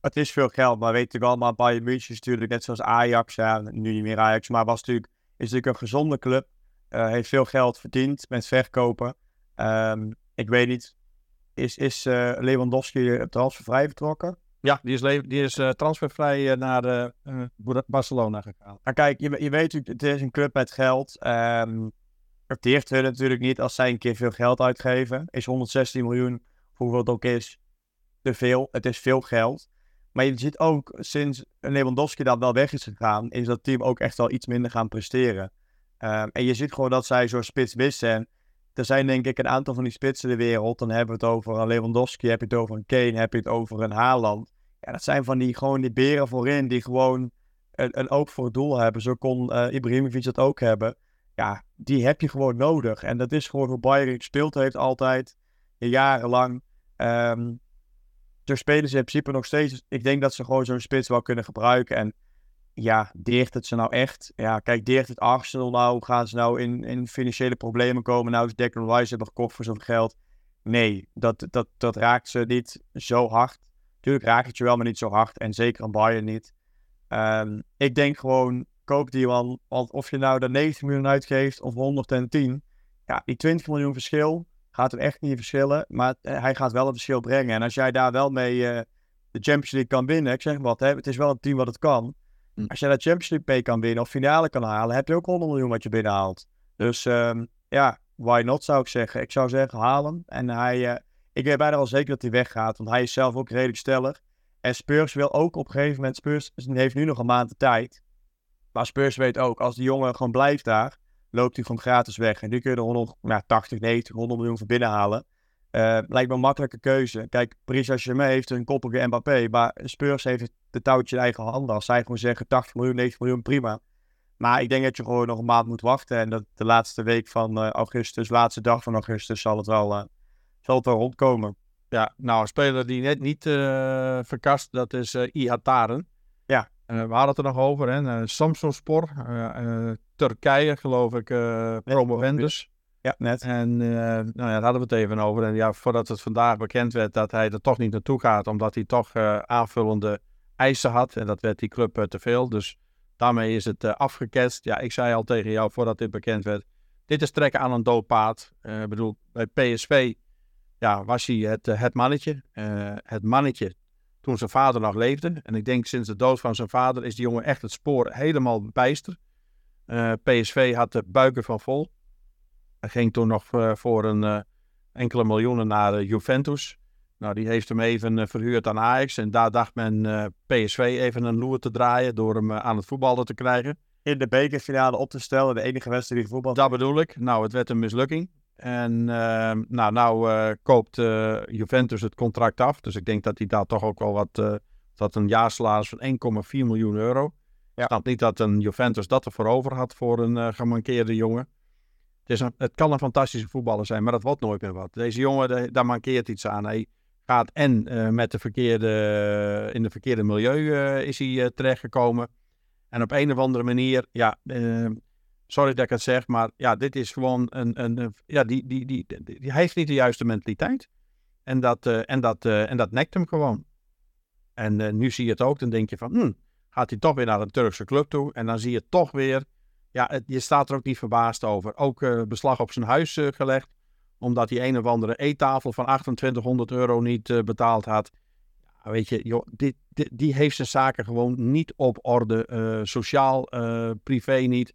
Het is veel geld, maar weet ik allemaal, Bayern München is natuurlijk net zoals Ajax, ja, nu niet meer Ajax, maar was natuurlijk, is natuurlijk een gezonde club. Uh, heeft veel geld verdiend met verkopen. Um, ik weet niet, is, is uh, Lewandowski transfervrij vertrokken? Ja, die is, die is uh, transfervrij naar Barcelona gegaan. Maar kijk, je, je weet natuurlijk, het is een club met geld. Um, het deert hun natuurlijk niet als zij een keer veel geld uitgeven. Is 116 miljoen, hoeveel het ook is, te veel. Het is veel geld. Maar je ziet ook, sinds Lewandowski dat wel weg is gegaan, is dat team ook echt wel iets minder gaan presteren. Um, en je ziet gewoon dat zij zo spits missen. Er zijn denk ik een aantal van die spitsen in de wereld. Dan hebben we het over een Lewandowski, heb je het over een Kane, heb je het over een Haaland. Ja, dat zijn van die, gewoon die beren voorin die gewoon een, een oog voor het doel hebben. Zo kon uh, Ibrahimovic dat ook hebben ja, die heb je gewoon nodig. En dat is gewoon hoe Bayern gespeeld heeft altijd, jarenlang. Um, dus spelen ze in principe nog steeds. Ik denk dat ze gewoon zo'n spits wel kunnen gebruiken. En ja, deert het ze nou echt? Ja, kijk, deert het Arsenal nou? Gaan ze nou in, in financiële problemen komen? Nou is Declan Rice hebben gekocht voor zo'n geld. Nee, dat, dat, dat raakt ze niet zo hard. Tuurlijk raakt het je wel, maar niet zo hard. En zeker aan Bayern niet. Um, ik denk gewoon, die man. Want of je nou de 90 miljoen uitgeeft of 110, ja, die 20 miljoen verschil gaat er echt niet verschillen. Maar eh, hij gaat wel een verschil brengen. En als jij daar wel mee uh, de Champions League kan winnen, ik zeg wat, hè, het is wel een team wat het kan. Hm. Als jij de Champions League mee kan winnen of finale kan halen, heb je ook 100 miljoen wat je binnenhaalt. Dus um, ja, why not zou ik zeggen. Ik zou zeggen, halen. En hij, uh, ik weet bijna wel zeker dat hij weggaat, want hij is zelf ook redelijk stellig. En Spurs wil ook op een gegeven moment, Spurs heeft nu nog een maand de tijd. Maar Spurs weet ook, als die jongen gewoon blijft daar, loopt hij gewoon gratis weg. En nu kun je er 100, nou, 80, 90, 100 miljoen voor binnenhalen. Uh, lijkt me een makkelijke keuze. Kijk, Paris Saint-Germain heeft een koppige Mbappé, maar Spurs heeft de touwtje in eigen handen. Als zij gewoon zeggen 80 miljoen, 90 miljoen, prima. Maar ik denk dat je gewoon nog een maand moet wachten. En dat de laatste week van uh, augustus, laatste dag van augustus, zal het wel, uh, zal het wel rondkomen. Ja, nou, een speler die net niet verkast, dat is Ihataren. Uh, we hadden het er nog over, hè? Uh, Samsonspor, uh, Turkije geloof ik, promovendus. Ja, net. En nou ja, daar hadden we het even over. En ja, voordat het vandaag bekend werd dat hij er toch niet naartoe gaat, omdat hij toch aanvullende eisen had. En dat werd die club te veel. Dus daarmee is het afgeketst. Ja, ik zei al tegen jou voordat dit bekend werd. Dit is trekken aan een dood paard. Ik bedoel, bij PSV ja, was hij het, het mannetje. het mannetje toen zijn vader nog leefde. En ik denk sinds de dood van zijn vader is die jongen echt het spoor helemaal bijster. Uh, PSV had de buiken van vol. Hij ging toen nog uh, voor een uh, enkele miljoenen naar Juventus. Nou, die heeft hem even verhuurd aan Ajax. En daar dacht men PSV even een loer te draaien door hem aan het voetballen te krijgen. In de bekerfinale op te stellen, de enige wedstrijd die voetbal. Dat bedoel ik. Nou, het werd een mislukking. En uh, nou, nou uh, koopt uh, Juventus het contract af. Dus ik denk dat hij daar toch ook wel wat... dat een jaarsalaris van 1,4 miljoen euro. Ja. Ik snap niet dat een Juventus dat ervoor over had voor een gemankeerde jongen. Het, is een, het kan een fantastische voetballer zijn, maar dat wordt nooit meer wat. Deze jongen, de, daar mankeert iets aan. Hij gaat en met de verkeerde, in de verkeerde milieu is hij terechtgekomen. En op een of andere manier, ja sorry dat ik het zeg, maar ja, dit is gewoon een, een, ja, die, die, die, die, heeft niet de juiste mentaliteit. En dat, uh, en dat, uh, en dat nekt hem gewoon. En uh, nu zie je het ook, dan denk je van, hm, gaat hij toch weer naar een Turkse club toe. En dan zie je toch weer, ja, je staat er ook niet verbaasd over. Ook beslag op zijn huis gelegd, omdat hij een of andere eettafel van 2800 euro niet betaald had. Ja, weet je, joh, dit, die heeft zijn zaken gewoon niet op orde, sociaal, privé niet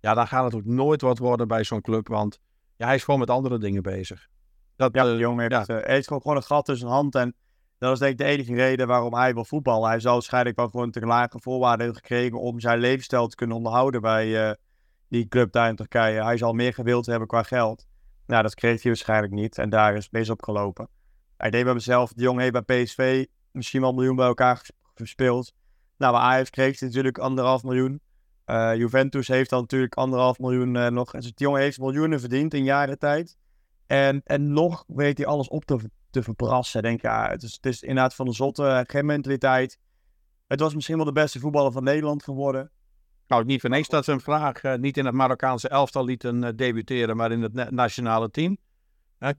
ja, dan gaat het ook nooit wat worden bij zo'n club. Want ja, hij is gewoon met andere dingen bezig. Dat, ja, de eh, jongen heeft, ja. uh, heeft gewoon een gat tussen zijn hand. En dat is denk ik de enige reden waarom hij wil voetballen. Hij zal waarschijnlijk wel gewoon te lage voorwaarden hebben gekregen om zijn levensstijl te kunnen onderhouden bij uh, die club daar in Turkije. Hij zal meer gewild hebben qua geld. Nou, dat kreeg hij waarschijnlijk niet. En daar is mee opgelopen. Hij deed bij mezelf, de jongen heeft bij PSV misschien wel een miljoen bij elkaar gespeeld. Nou, bij Ajax kreeg hij natuurlijk anderhalf miljoen. Uh, Juventus heeft dan natuurlijk anderhalf miljoen uh, nog. Dus die jongen heeft miljoenen verdiend in jaren tijd. En, en nog weet hij alles op te, te verbrassen. Denk ja, het is, het is inderdaad van de zotte, geen mentaliteit. Het was misschien wel de beste voetballer van Nederland geworden. Nou, niet van eens dat ze een vraag uh, niet in het Marokkaanse elftal lieten debuteren, maar in het nationale team.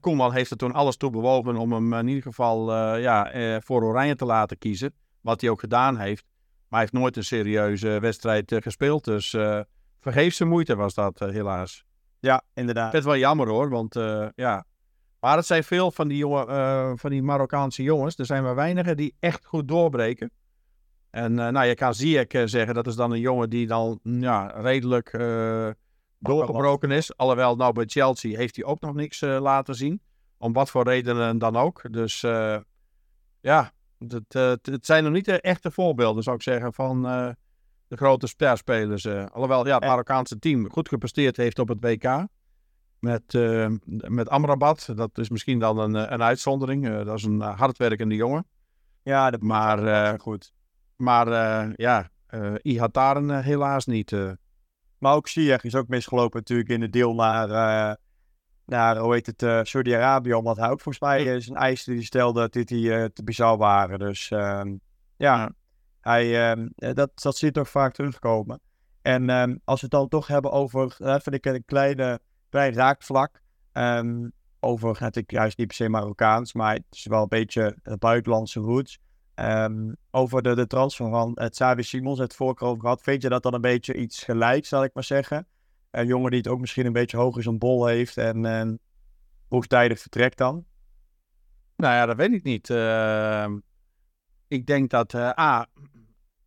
Koeman heeft er toen alles toe bewogen om hem in ieder geval ja, voor Oranje te laten kiezen. Wat hij ook gedaan heeft. Maar hij heeft nooit een serieuze wedstrijd uh, gespeeld. Dus uh, vergeefse moeite was dat, uh, helaas. Ja, inderdaad. Het is wel jammer hoor, want ja. Maar het zijn veel van die, jongen, van die Marokkaanse jongens. Er zijn maar weinigen die echt goed doorbreken. En nou, je kan Ziyech zeggen, dat is dan een jongen die dan ja, redelijk doorgebroken is. Alhoewel, nou bij Chelsea heeft hij ook nog niks laten zien. Om wat voor redenen dan ook. Dus ja, het, uh, het zijn nog niet de echte voorbeelden, zou ik zeggen, van uh, de grote sterspelers. Uh. Alhoewel, ja, het Marokkaanse team goed gepresteerd heeft op het WK. Met, met Amrabat. Dat is misschien dan een, een uitzondering. dat is een hardwerkende jongen. Ja, dat maar goed. Maar ja, uh, Ihataren helaas niet. Maar ook Ziyech is ook misgelopen natuurlijk in de deel naar naar, hoe heet het, uh, Saudi-Arabië, omdat hij ook volgens mij is een eis die stelde dat die uh, te bizar waren. Dus uh, ja, hij, ehm, eh, dat, dat zie je toch vaak terugkomen. En ehm, als we het dan toch hebben over, vind ik een kleine, klein raakvlak, over, natuurlijk juist niet per se Marokkaans, maar het is wel een beetje buitenlandse roots. over de, de transfer van het Xavi Simons, het over gehad. Vind je dat dan een beetje iets gelijk, zal ik maar zeggen? Een jongen die het ook misschien een beetje hoog in zijn bol heeft en, en vroegtijdig vertrekt dan? Nou ja, dat weet ik niet. Uh, ik denk dat, uh, A,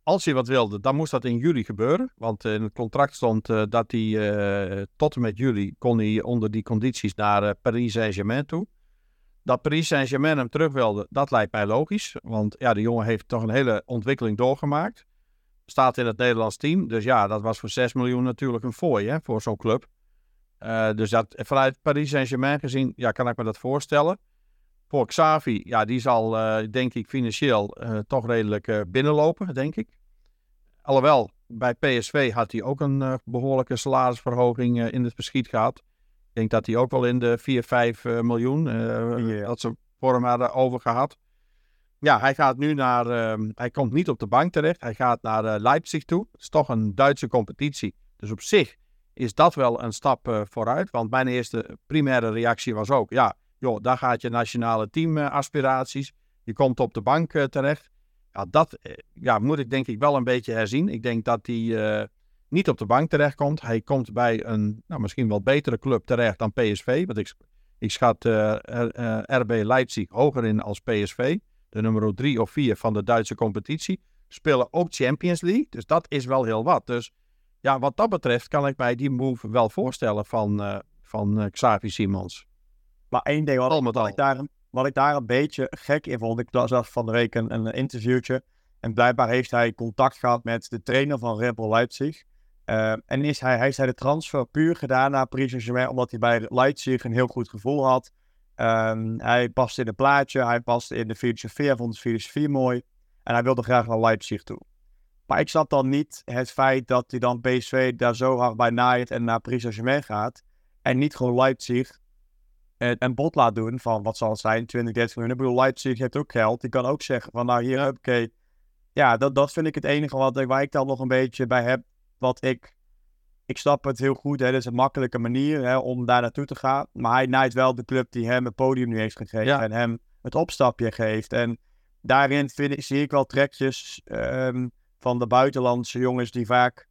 als hij wat wilde, dan moest dat in juli gebeuren. Want in het contract stond uh, dat hij tot en met juli kon hij onder die condities naar Paris Saint-Germain toe. Dat Paris Saint-Germain hem terug wilde, dat lijkt mij logisch. Want ja, de jongen heeft toch een hele ontwikkeling doorgemaakt staat in het Nederlands team. Dus ja, dat was voor 6 miljoen natuurlijk een fooi hè, voor zo'n club. Uh, dus dat, vanuit Paris Saint-Germain gezien, ja, kan ik me dat voorstellen. Voor Xavi, ja, die zal uh, denk ik financieel uh, toch redelijk binnenlopen, denk ik. Alhoewel, bij PSV had hij ook een behoorlijke salarisverhoging in het verschiet gehad. Ik denk dat hij ook wel in de 4, 5 miljoen, ja. dat ze voor hem hadden overgehad. Ja, hij gaat nu naar. Uh, hij komt niet op de bank terecht. Hij gaat naar uh, Leipzig toe. Het is toch een Duitse competitie. Dus op zich is dat wel een stap uh, vooruit. Want mijn eerste primaire reactie was ook: ja, joh, daar gaat je nationale teamaspiraties. je komt op de bank terecht. Ja, dat ja, moet ik denk ik wel een beetje herzien. Ik denk dat hij niet op de bank terecht komt. Hij komt bij een nou, misschien wel betere club terecht dan PSV. Want ik, ik schat RB Leipzig hoger in als PSV de nummer 3 of 4 van de Duitse competitie, spelen ook Champions League. Dus dat is wel heel wat. Dus ja, wat dat betreft kan ik mij die move wel voorstellen van, uh, van uh, Xavi Simons. Maar één ding wat, wat, ik daar, wat ik daar een beetje gek in vond, ik zag van de week een, een interviewtje. En blijkbaar heeft hij contact gehad met de trainer van Red Bull Leipzig. Uh, en is hij, hij heeft de transfer puur gedaan naar Paris Saint-Germain, omdat hij bij Leipzig een heel goed gevoel had. Um, hij past in het plaatje, hij past in de filosofie, hij vond de filosofie mooi. En hij wilde graag naar Leipzig toe. Maar ik snap dan niet het feit dat hij dan PSV daar zo hard bij naait en naar Paris Saint-Germain gaat. En niet gewoon Leipzig een, een bod laat doen van wat zal het zijn, 20, 30 miljoen. Ik bedoel, Leipzig heeft ook geld. Die kan ook zeggen van nou hier heb ik... Ja, dat, dat vind ik het enige wat, waar ik dan nog een beetje bij heb. Wat ik ik snap het heel goed. Hè. Dat is een makkelijke manier hè, om daar naartoe te gaan. Maar hij naait wel de club die hem het podium nu heeft gegeven. En hem het opstapje geeft. En daarin vind ik, zie ik wel trekjes um, van de buitenlandse jongens die vaak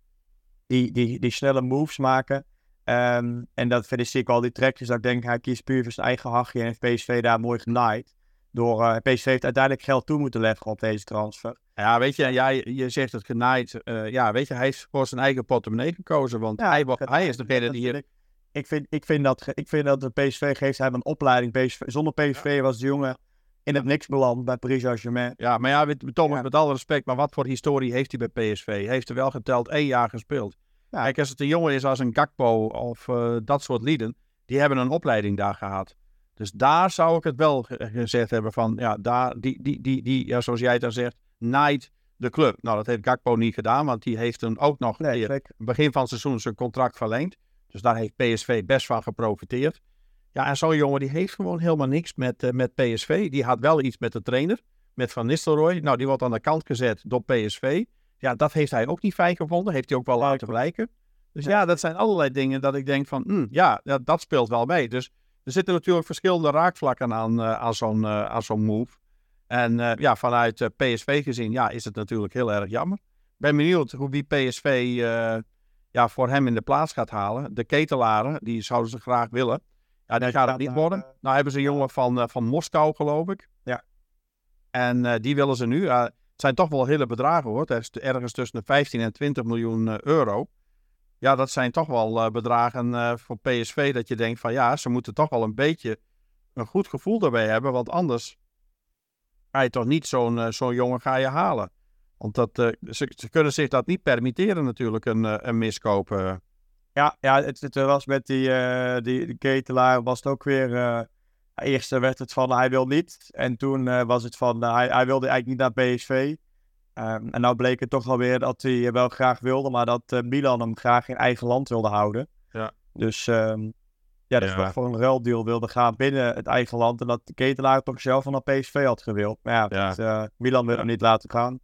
die, die, die snelle moves maken. Um, en dat vind ik, zie ik wel die trekjes. Dat ik denk, hij kiest puur voor zijn eigen hachje en heeft PSV daar mooi genaaid. Door uh, PSV heeft uiteindelijk geld toe moeten leggen op deze transfer. Ja, weet je, jij, je zegt het genaaid. Uh, ja, weet je, hij heeft voor zijn eigen portemonnee gekozen. Want ja, hij, hij is degene die hier... Ik vind, ik, vind dat, ik vind dat de PSV geeft hem een opleiding. PSV, zonder PSV was de jongen in het niks beland bij Paris Saint-Germain. Ja, maar ja, Thomas, ja. met alle respect, maar wat voor historie heeft hij bij PSV? Hij heeft er wel geteld één jaar gespeeld. Ja. Kijk, als het een jongen is als een Gakpo of uh, dat soort lieden, die hebben een opleiding daar gehad. Dus daar zou ik het wel gezegd hebben van, ja, daar, die, die, die, die ja, zoals jij dan zegt, naait de club. Nou, dat heeft Gakpo niet gedaan, want die heeft toen ook nog Nee, weer begin van het seizoen zijn contract verleend. Dus daar heeft PSV best van geprofiteerd. Ja, en zo'n jongen die heeft gewoon helemaal niks met, eh, met PSV. Die had wel iets met de trainer, met Van Nistelrooy. Nou, die wordt aan de kant gezet door PSV. Ja, dat heeft hij ook niet fijn gevonden. Heeft hij ook wel laten blijken. Dus ja, dat zijn allerlei dingen dat ik denk van, hm, ja, ja, dat speelt wel mee. Dus er zitten natuurlijk verschillende raakvlakken aan, eh, aan zo'n eh, aan zo'n move. En eh, ja, vanuit PSV gezien, ja, is het natuurlijk heel erg jammer. Ik ben benieuwd hoe wie PSV ja, voor hem in de plaats gaat halen. De ketelaren, die zouden ze graag willen. Ja, die gaat het niet worden. Nou hebben ze een jongen van, van Moskou, geloof ik. Ja. En die willen ze nu. Het zijn toch wel hele bedragen hoor. Het is ergens tussen de 15 en 20 miljoen euro. Ja, dat zijn toch wel eh, bedragen eh, voor PSV dat je denkt van ja, ze moeten toch wel een beetje een goed gevoel daarbij hebben. Want anders ga je toch niet zo'n eh, zo'n jongen ga je halen. Want dat, ze, ze kunnen zich dat niet permitteren natuurlijk, een, een miskoop. Ja, ja het, het was met die, die, ketelaar was het ook weer... eerst werd het van hij wil niet. En toen was het van hij, hij wilde eigenlijk niet naar PSV. Ehm, en nou bleek het toch alweer dat hij wel graag wilde, maar dat eh, Milan hem graag in eigen land wilde houden. Ja. Dus ehm, ja, dat Ja. voor een ruildeal wilde gaan binnen het eigen land. En dat de ketelaar toch zelf van naar PSV had gewild. Maar ja, Ja. dat, eh, Milan wil hem niet laten gaan.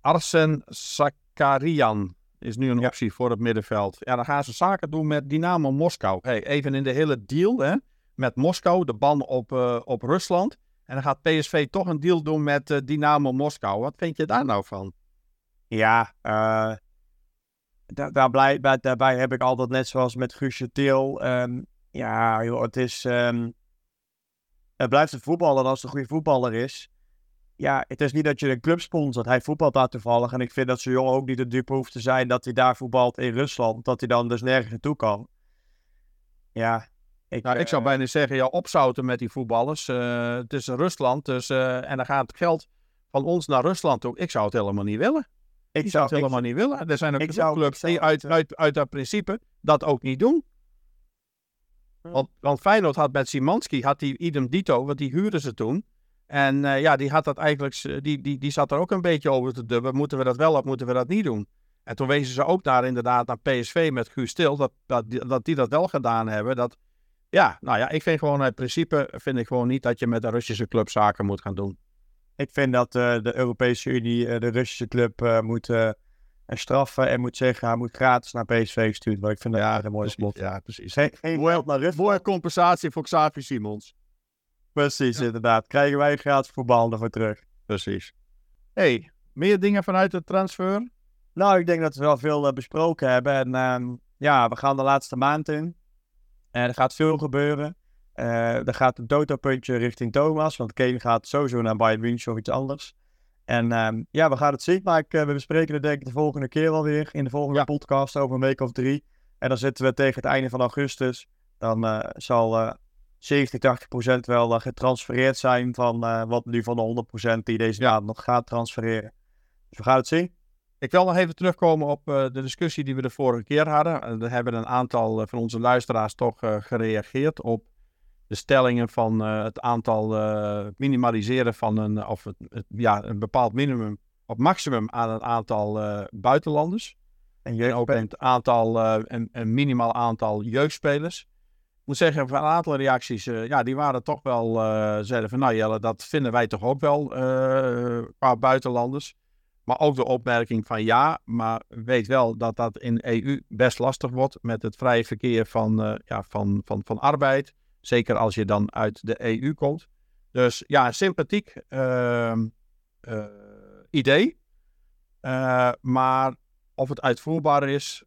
Arsen Sakarian is nu een Ja. optie voor het middenveld. Ja, dan gaan ze zaken doen met Dynamo Moskou. Hey, even in de hele deal hè, met Moskou, de ban op, eh, op Rusland. En dan gaat PSV toch een deal doen met eh, Dynamo Moskou. Wat vind je daar nou van? Ja, eh daar, blij- bij- daarbij heb ik altijd net zoals met Guusje Til. ehm, ja, joh, het is. het blijft een voetballer als het een goede voetballer is. Ja, het is niet dat je een club sponsort. Hij voetbalt daar toevallig. En ik vind dat zo'n jongen ook niet de dupe hoeft te zijn dat hij daar voetbalt in Rusland. Dat hij dan dus nergens naartoe kan. Ja. Ik, Nou, ik zou eh, bijna zeggen, ja, opzouten met die voetballers. Eh, het is Rusland, dus, eh, en dan gaat het geld van ons naar Rusland toe. Ik zou het helemaal niet willen. ik zou het ik, helemaal niet willen. Er zijn ook zou- clubs zou die uit, eh, uit, uit dat principe dat ook niet doen. Want, want Feyenoord had met Simanski, had die idem dito, want die huurden ze toen. En eh, ja, die had dat eigenlijk, die, die, die zat er ook een beetje over te dubben. Moeten we dat wel of moeten we dat niet doen? En toen wezen ze ook naar inderdaad naar PSV met Guus Stil, dat, dat, dat die dat wel gedaan hebben. Dat, ja, nou ja, ik vind gewoon uit principe, vind ik gewoon niet dat je met een Russische club zaken moet gaan doen. Ik vind dat eh, de Europese Unie eh, de Russische club eh, moet eh, straffen en moet zeggen hij moet gratis naar PSV gestuurd worden. Ik vind dat echt een mooi slot. Ja, precies. Geen, geen geld naar Rusland. Mooie compensatie voor Xavi Simons. Precies, inderdaad. Krijgen wij gratis voetbal ervoor terug. Precies. hey, meer dingen vanuit de transfer? Nou, ik denk dat we wel veel eh, besproken hebben. En ehm, ja, we gaan de laatste maand in. Er gaat veel gebeuren. Eh, er gaat een dotapuntje richting Thomas. Want Kane gaat sowieso naar Bayern München of iets anders. En ehm, ja, we gaan het zien. Maar ik, eh, we bespreken het denk ik de volgende keer wel weer. In de volgende Ja. podcast over een week of drie. En dan zitten we tegen het einde van augustus. Dan eh, zal eh 70, 80 procent wel getransfereerd zijn. Van wat nu van de 100 procent die deze Ja. maand nog gaat transfereren. Dus we gaan het zien. Ik wil nog even terugkomen op eh, de discussie die we de vorige keer hadden. Eh, er hebben een aantal eh, van onze luisteraars toch eh, gereageerd op de stellingen van eh, het aantal eh, minimaliseren van een, of het, het- ja, een bepaald minimum of maximum aan een aantal eh, buitenlanders. En En ook een aantal, eh, een, een minimaal aantal jeugdspelers. Ik moet zeggen, van een aantal reacties, eh, ja, die waren toch wel, eh zeiden van, nou Jelle, dat vinden wij toch ook wel eh, qua buitenlanders. Maar ook de opmerking van ja, maar weet wel dat dat in EU best lastig wordt met het vrije verkeer van, eh, ja, van, van, van arbeid. Zeker als je dan uit de EU komt. Dus ja, sympathiek ehm, eh, idee. Eh, maar of het uitvoerbaar is,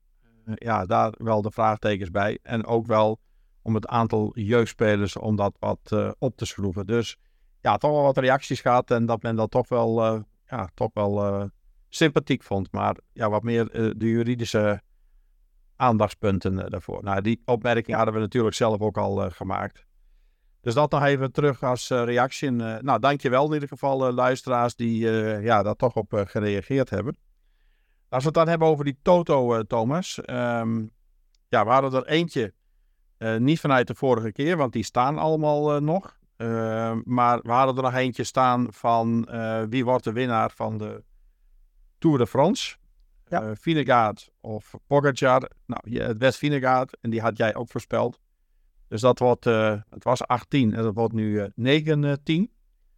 ja, daar wel de vraagtekens bij. En ook wel om het aantal jeugdspelers om dat wat op te schroeven. Dus ja, toch wel wat reacties gehad en dat men dat toch wel, ja, toch wel eh, sympathiek vond. Maar ja, wat meer eh, de juridische aandachtspunten eh, daarvoor. Nou, die opmerking hadden we natuurlijk zelf ook al gemaakt. Dus dat nog even terug als reactie. En, nou, dankjewel in ieder geval luisteraars die ja, daar toch op gereageerd hebben. Als we het dan hebben over die Toto, Thomas. ehm, ja, we hadden er eentje niet vanuit de vorige keer, want die staan allemaal nog. Maar we hadden er nog eentje staan van wie wordt de winnaar van de Tour de France. Ja. Uh, of Pogacar. Nou, het werd Vinegaard en die had jij ook voorspeld. Dus dat wordt, uh, het was 18 en dat wordt nu uh, 19.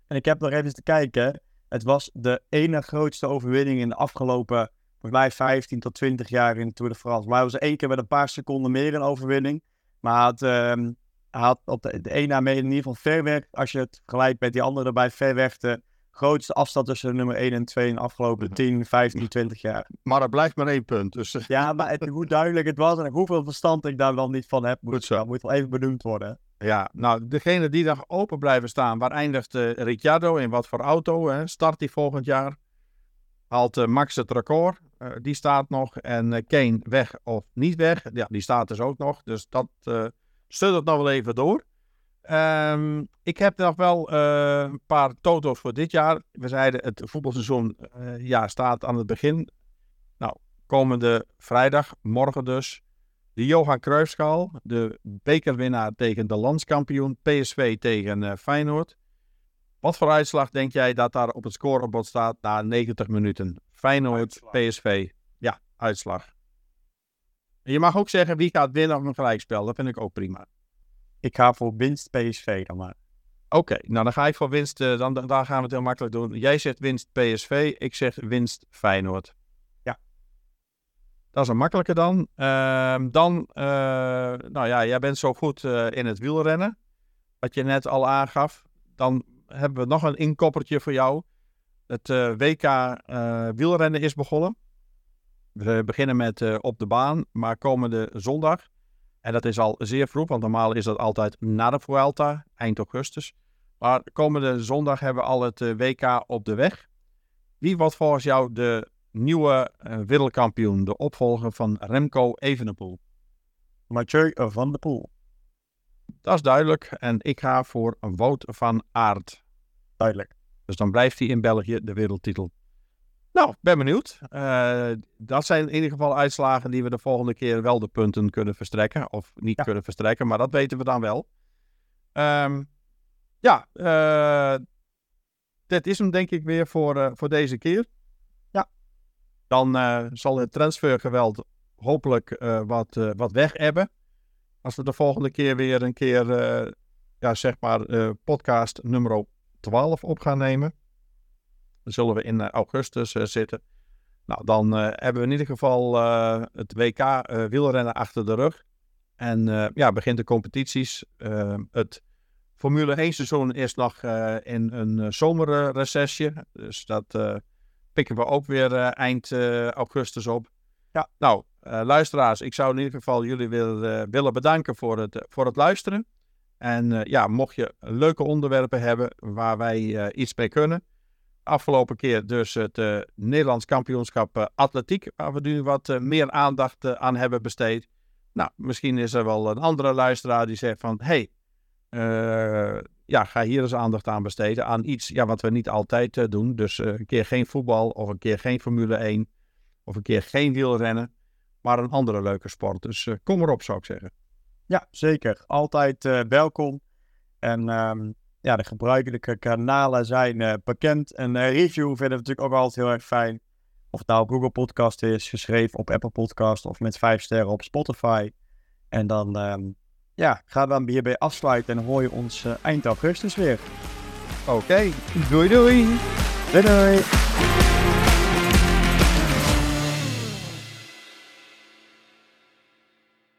En ik heb nog even te kijken. Het was de ene grootste overwinning in de afgelopen, volgens mij 15 tot 20 jaar in de Tour de France. Maar was één keer met een paar seconden meer een overwinning. Maar hij had, op de, de ene na in ieder geval ver weg, als je het vergelijkt met die andere erbij, ver weg de grootste afstand tussen nummer 1 en 2 in de afgelopen 10, 15, 20 jaar. Maar er blijft maar één punt. Dus... Eh. Ja, maar het, hoe duidelijk het was en hoeveel verstand ik daar dan niet van heb, moet, zo. moet wel even benoemd worden. Ja, nou, degene die nog open blijven staan, waar eindigt uh, Ricciardo in wat voor auto? Hè? Start hij volgend jaar? Haalt uh, Max het record? Uh, die staat nog. En Kane weg of niet weg? Ja, die staat dus ook nog. Dus dat uh, het nog wel even door. Um, ik heb nog wel uh, een paar toto's voor dit jaar. We zeiden het voetbalseizoen uh, ja, staat aan het begin. Nou, komende vrijdag, morgen dus. De Johan Cruijffschaal, de bekerwinnaar tegen de landskampioen PSV tegen uh, Feyenoord. Wat voor uitslag denk jij dat daar op het scorebord staat na 90 minuten? Feyenoord, PSV. Ja, uitslag. En je mag ook zeggen wie gaat winnen op een gelijkspel. Dat vind ik ook prima. Ik ga voor winst PSV dan maar. Oké, nou dan ga ik voor winst, uh, dan, dan gaan we het heel makkelijk doen. Jij zegt winst PSV, ik zeg winst Feyenoord. Ja. Dat is een makkelijke dan. Uh, dan, uh, nou ja, jij bent zo goed uh, in het wielrennen, wat je net al aangaf. Dan hebben we nog een inkoppertje voor jou. Het WK wielrennen is begonnen. We beginnen met op de baan, maar komende zondag en dat is al zeer vroeg, want normaal is dat altijd na de Vuelta, eind augustus. Maar komende zondag hebben we al het eh, WK op de weg. Wie wordt volgens jou de nieuwe uh, wereldkampioen, de opvolger van Remco Evenepoel? Mathieu van der Poel. Dat is duidelijk. En ik ga voor Wout van Aert. Duidelijk. Dus dan blijft hij in België de wereldtitel nou, ben benieuwd. Uh, dat zijn in ieder geval uitslagen die we de volgende keer wel de punten kunnen verstrekken. Of niet kunnen verstrekken, maar dat weten we dan wel. Um, ja, uh, dit is hem denk ik weer voor, uh, voor deze keer. Ja. Dan zal het transfergeweld hopelijk wat, wat weg hebben. Als we de volgende keer weer een keer, ja, zeg maar, podcast nummer 12 op gaan nemen zullen we in eh, augustus eh, zitten. Nou, dan eh, hebben we in ieder geval het WK wielrennen achter de rug. En ja, begint de competities. het Formule 1 seizoen is nog in een zomerrecessie. Dus dat pikken we ook weer eind augustus op. Ja. Nou, luisteraars, ik zou in ieder geval jullie willen, willen bedanken voor het, voor het luisteren. En ja, mocht je leuke onderwerpen hebben waar wij iets mee kunnen, Afgelopen keer dus het uh, Nederlands kampioenschap uh, atletiek, waar we nu wat uh, meer aandacht aan hebben besteed. Nou, misschien is er wel een andere luisteraar die zegt van, hey, ja, ga hier eens aandacht aan besteden. Aan iets ja, wat we niet altijd doen. Dus een keer geen voetbal of een keer geen Formule 1 of een keer geen wielrennen. Maar een andere leuke sport. Dus kom erop, zou ik zeggen. Ja, zeker. Altijd welkom. En um, ja, de gebruikelijke kanalen zijn uh, bekend. Een uh, review vinden we natuurlijk ook altijd heel erg fijn. Of het nou op Google Podcast is, geschreven op Apple Podcast of met vijf sterren op Spotify. En dan um, ja, gaan we dan hierbij afsluiten en hoor je ons uh, eind augustus weer. Oké, okay. doei doei. Doei doei.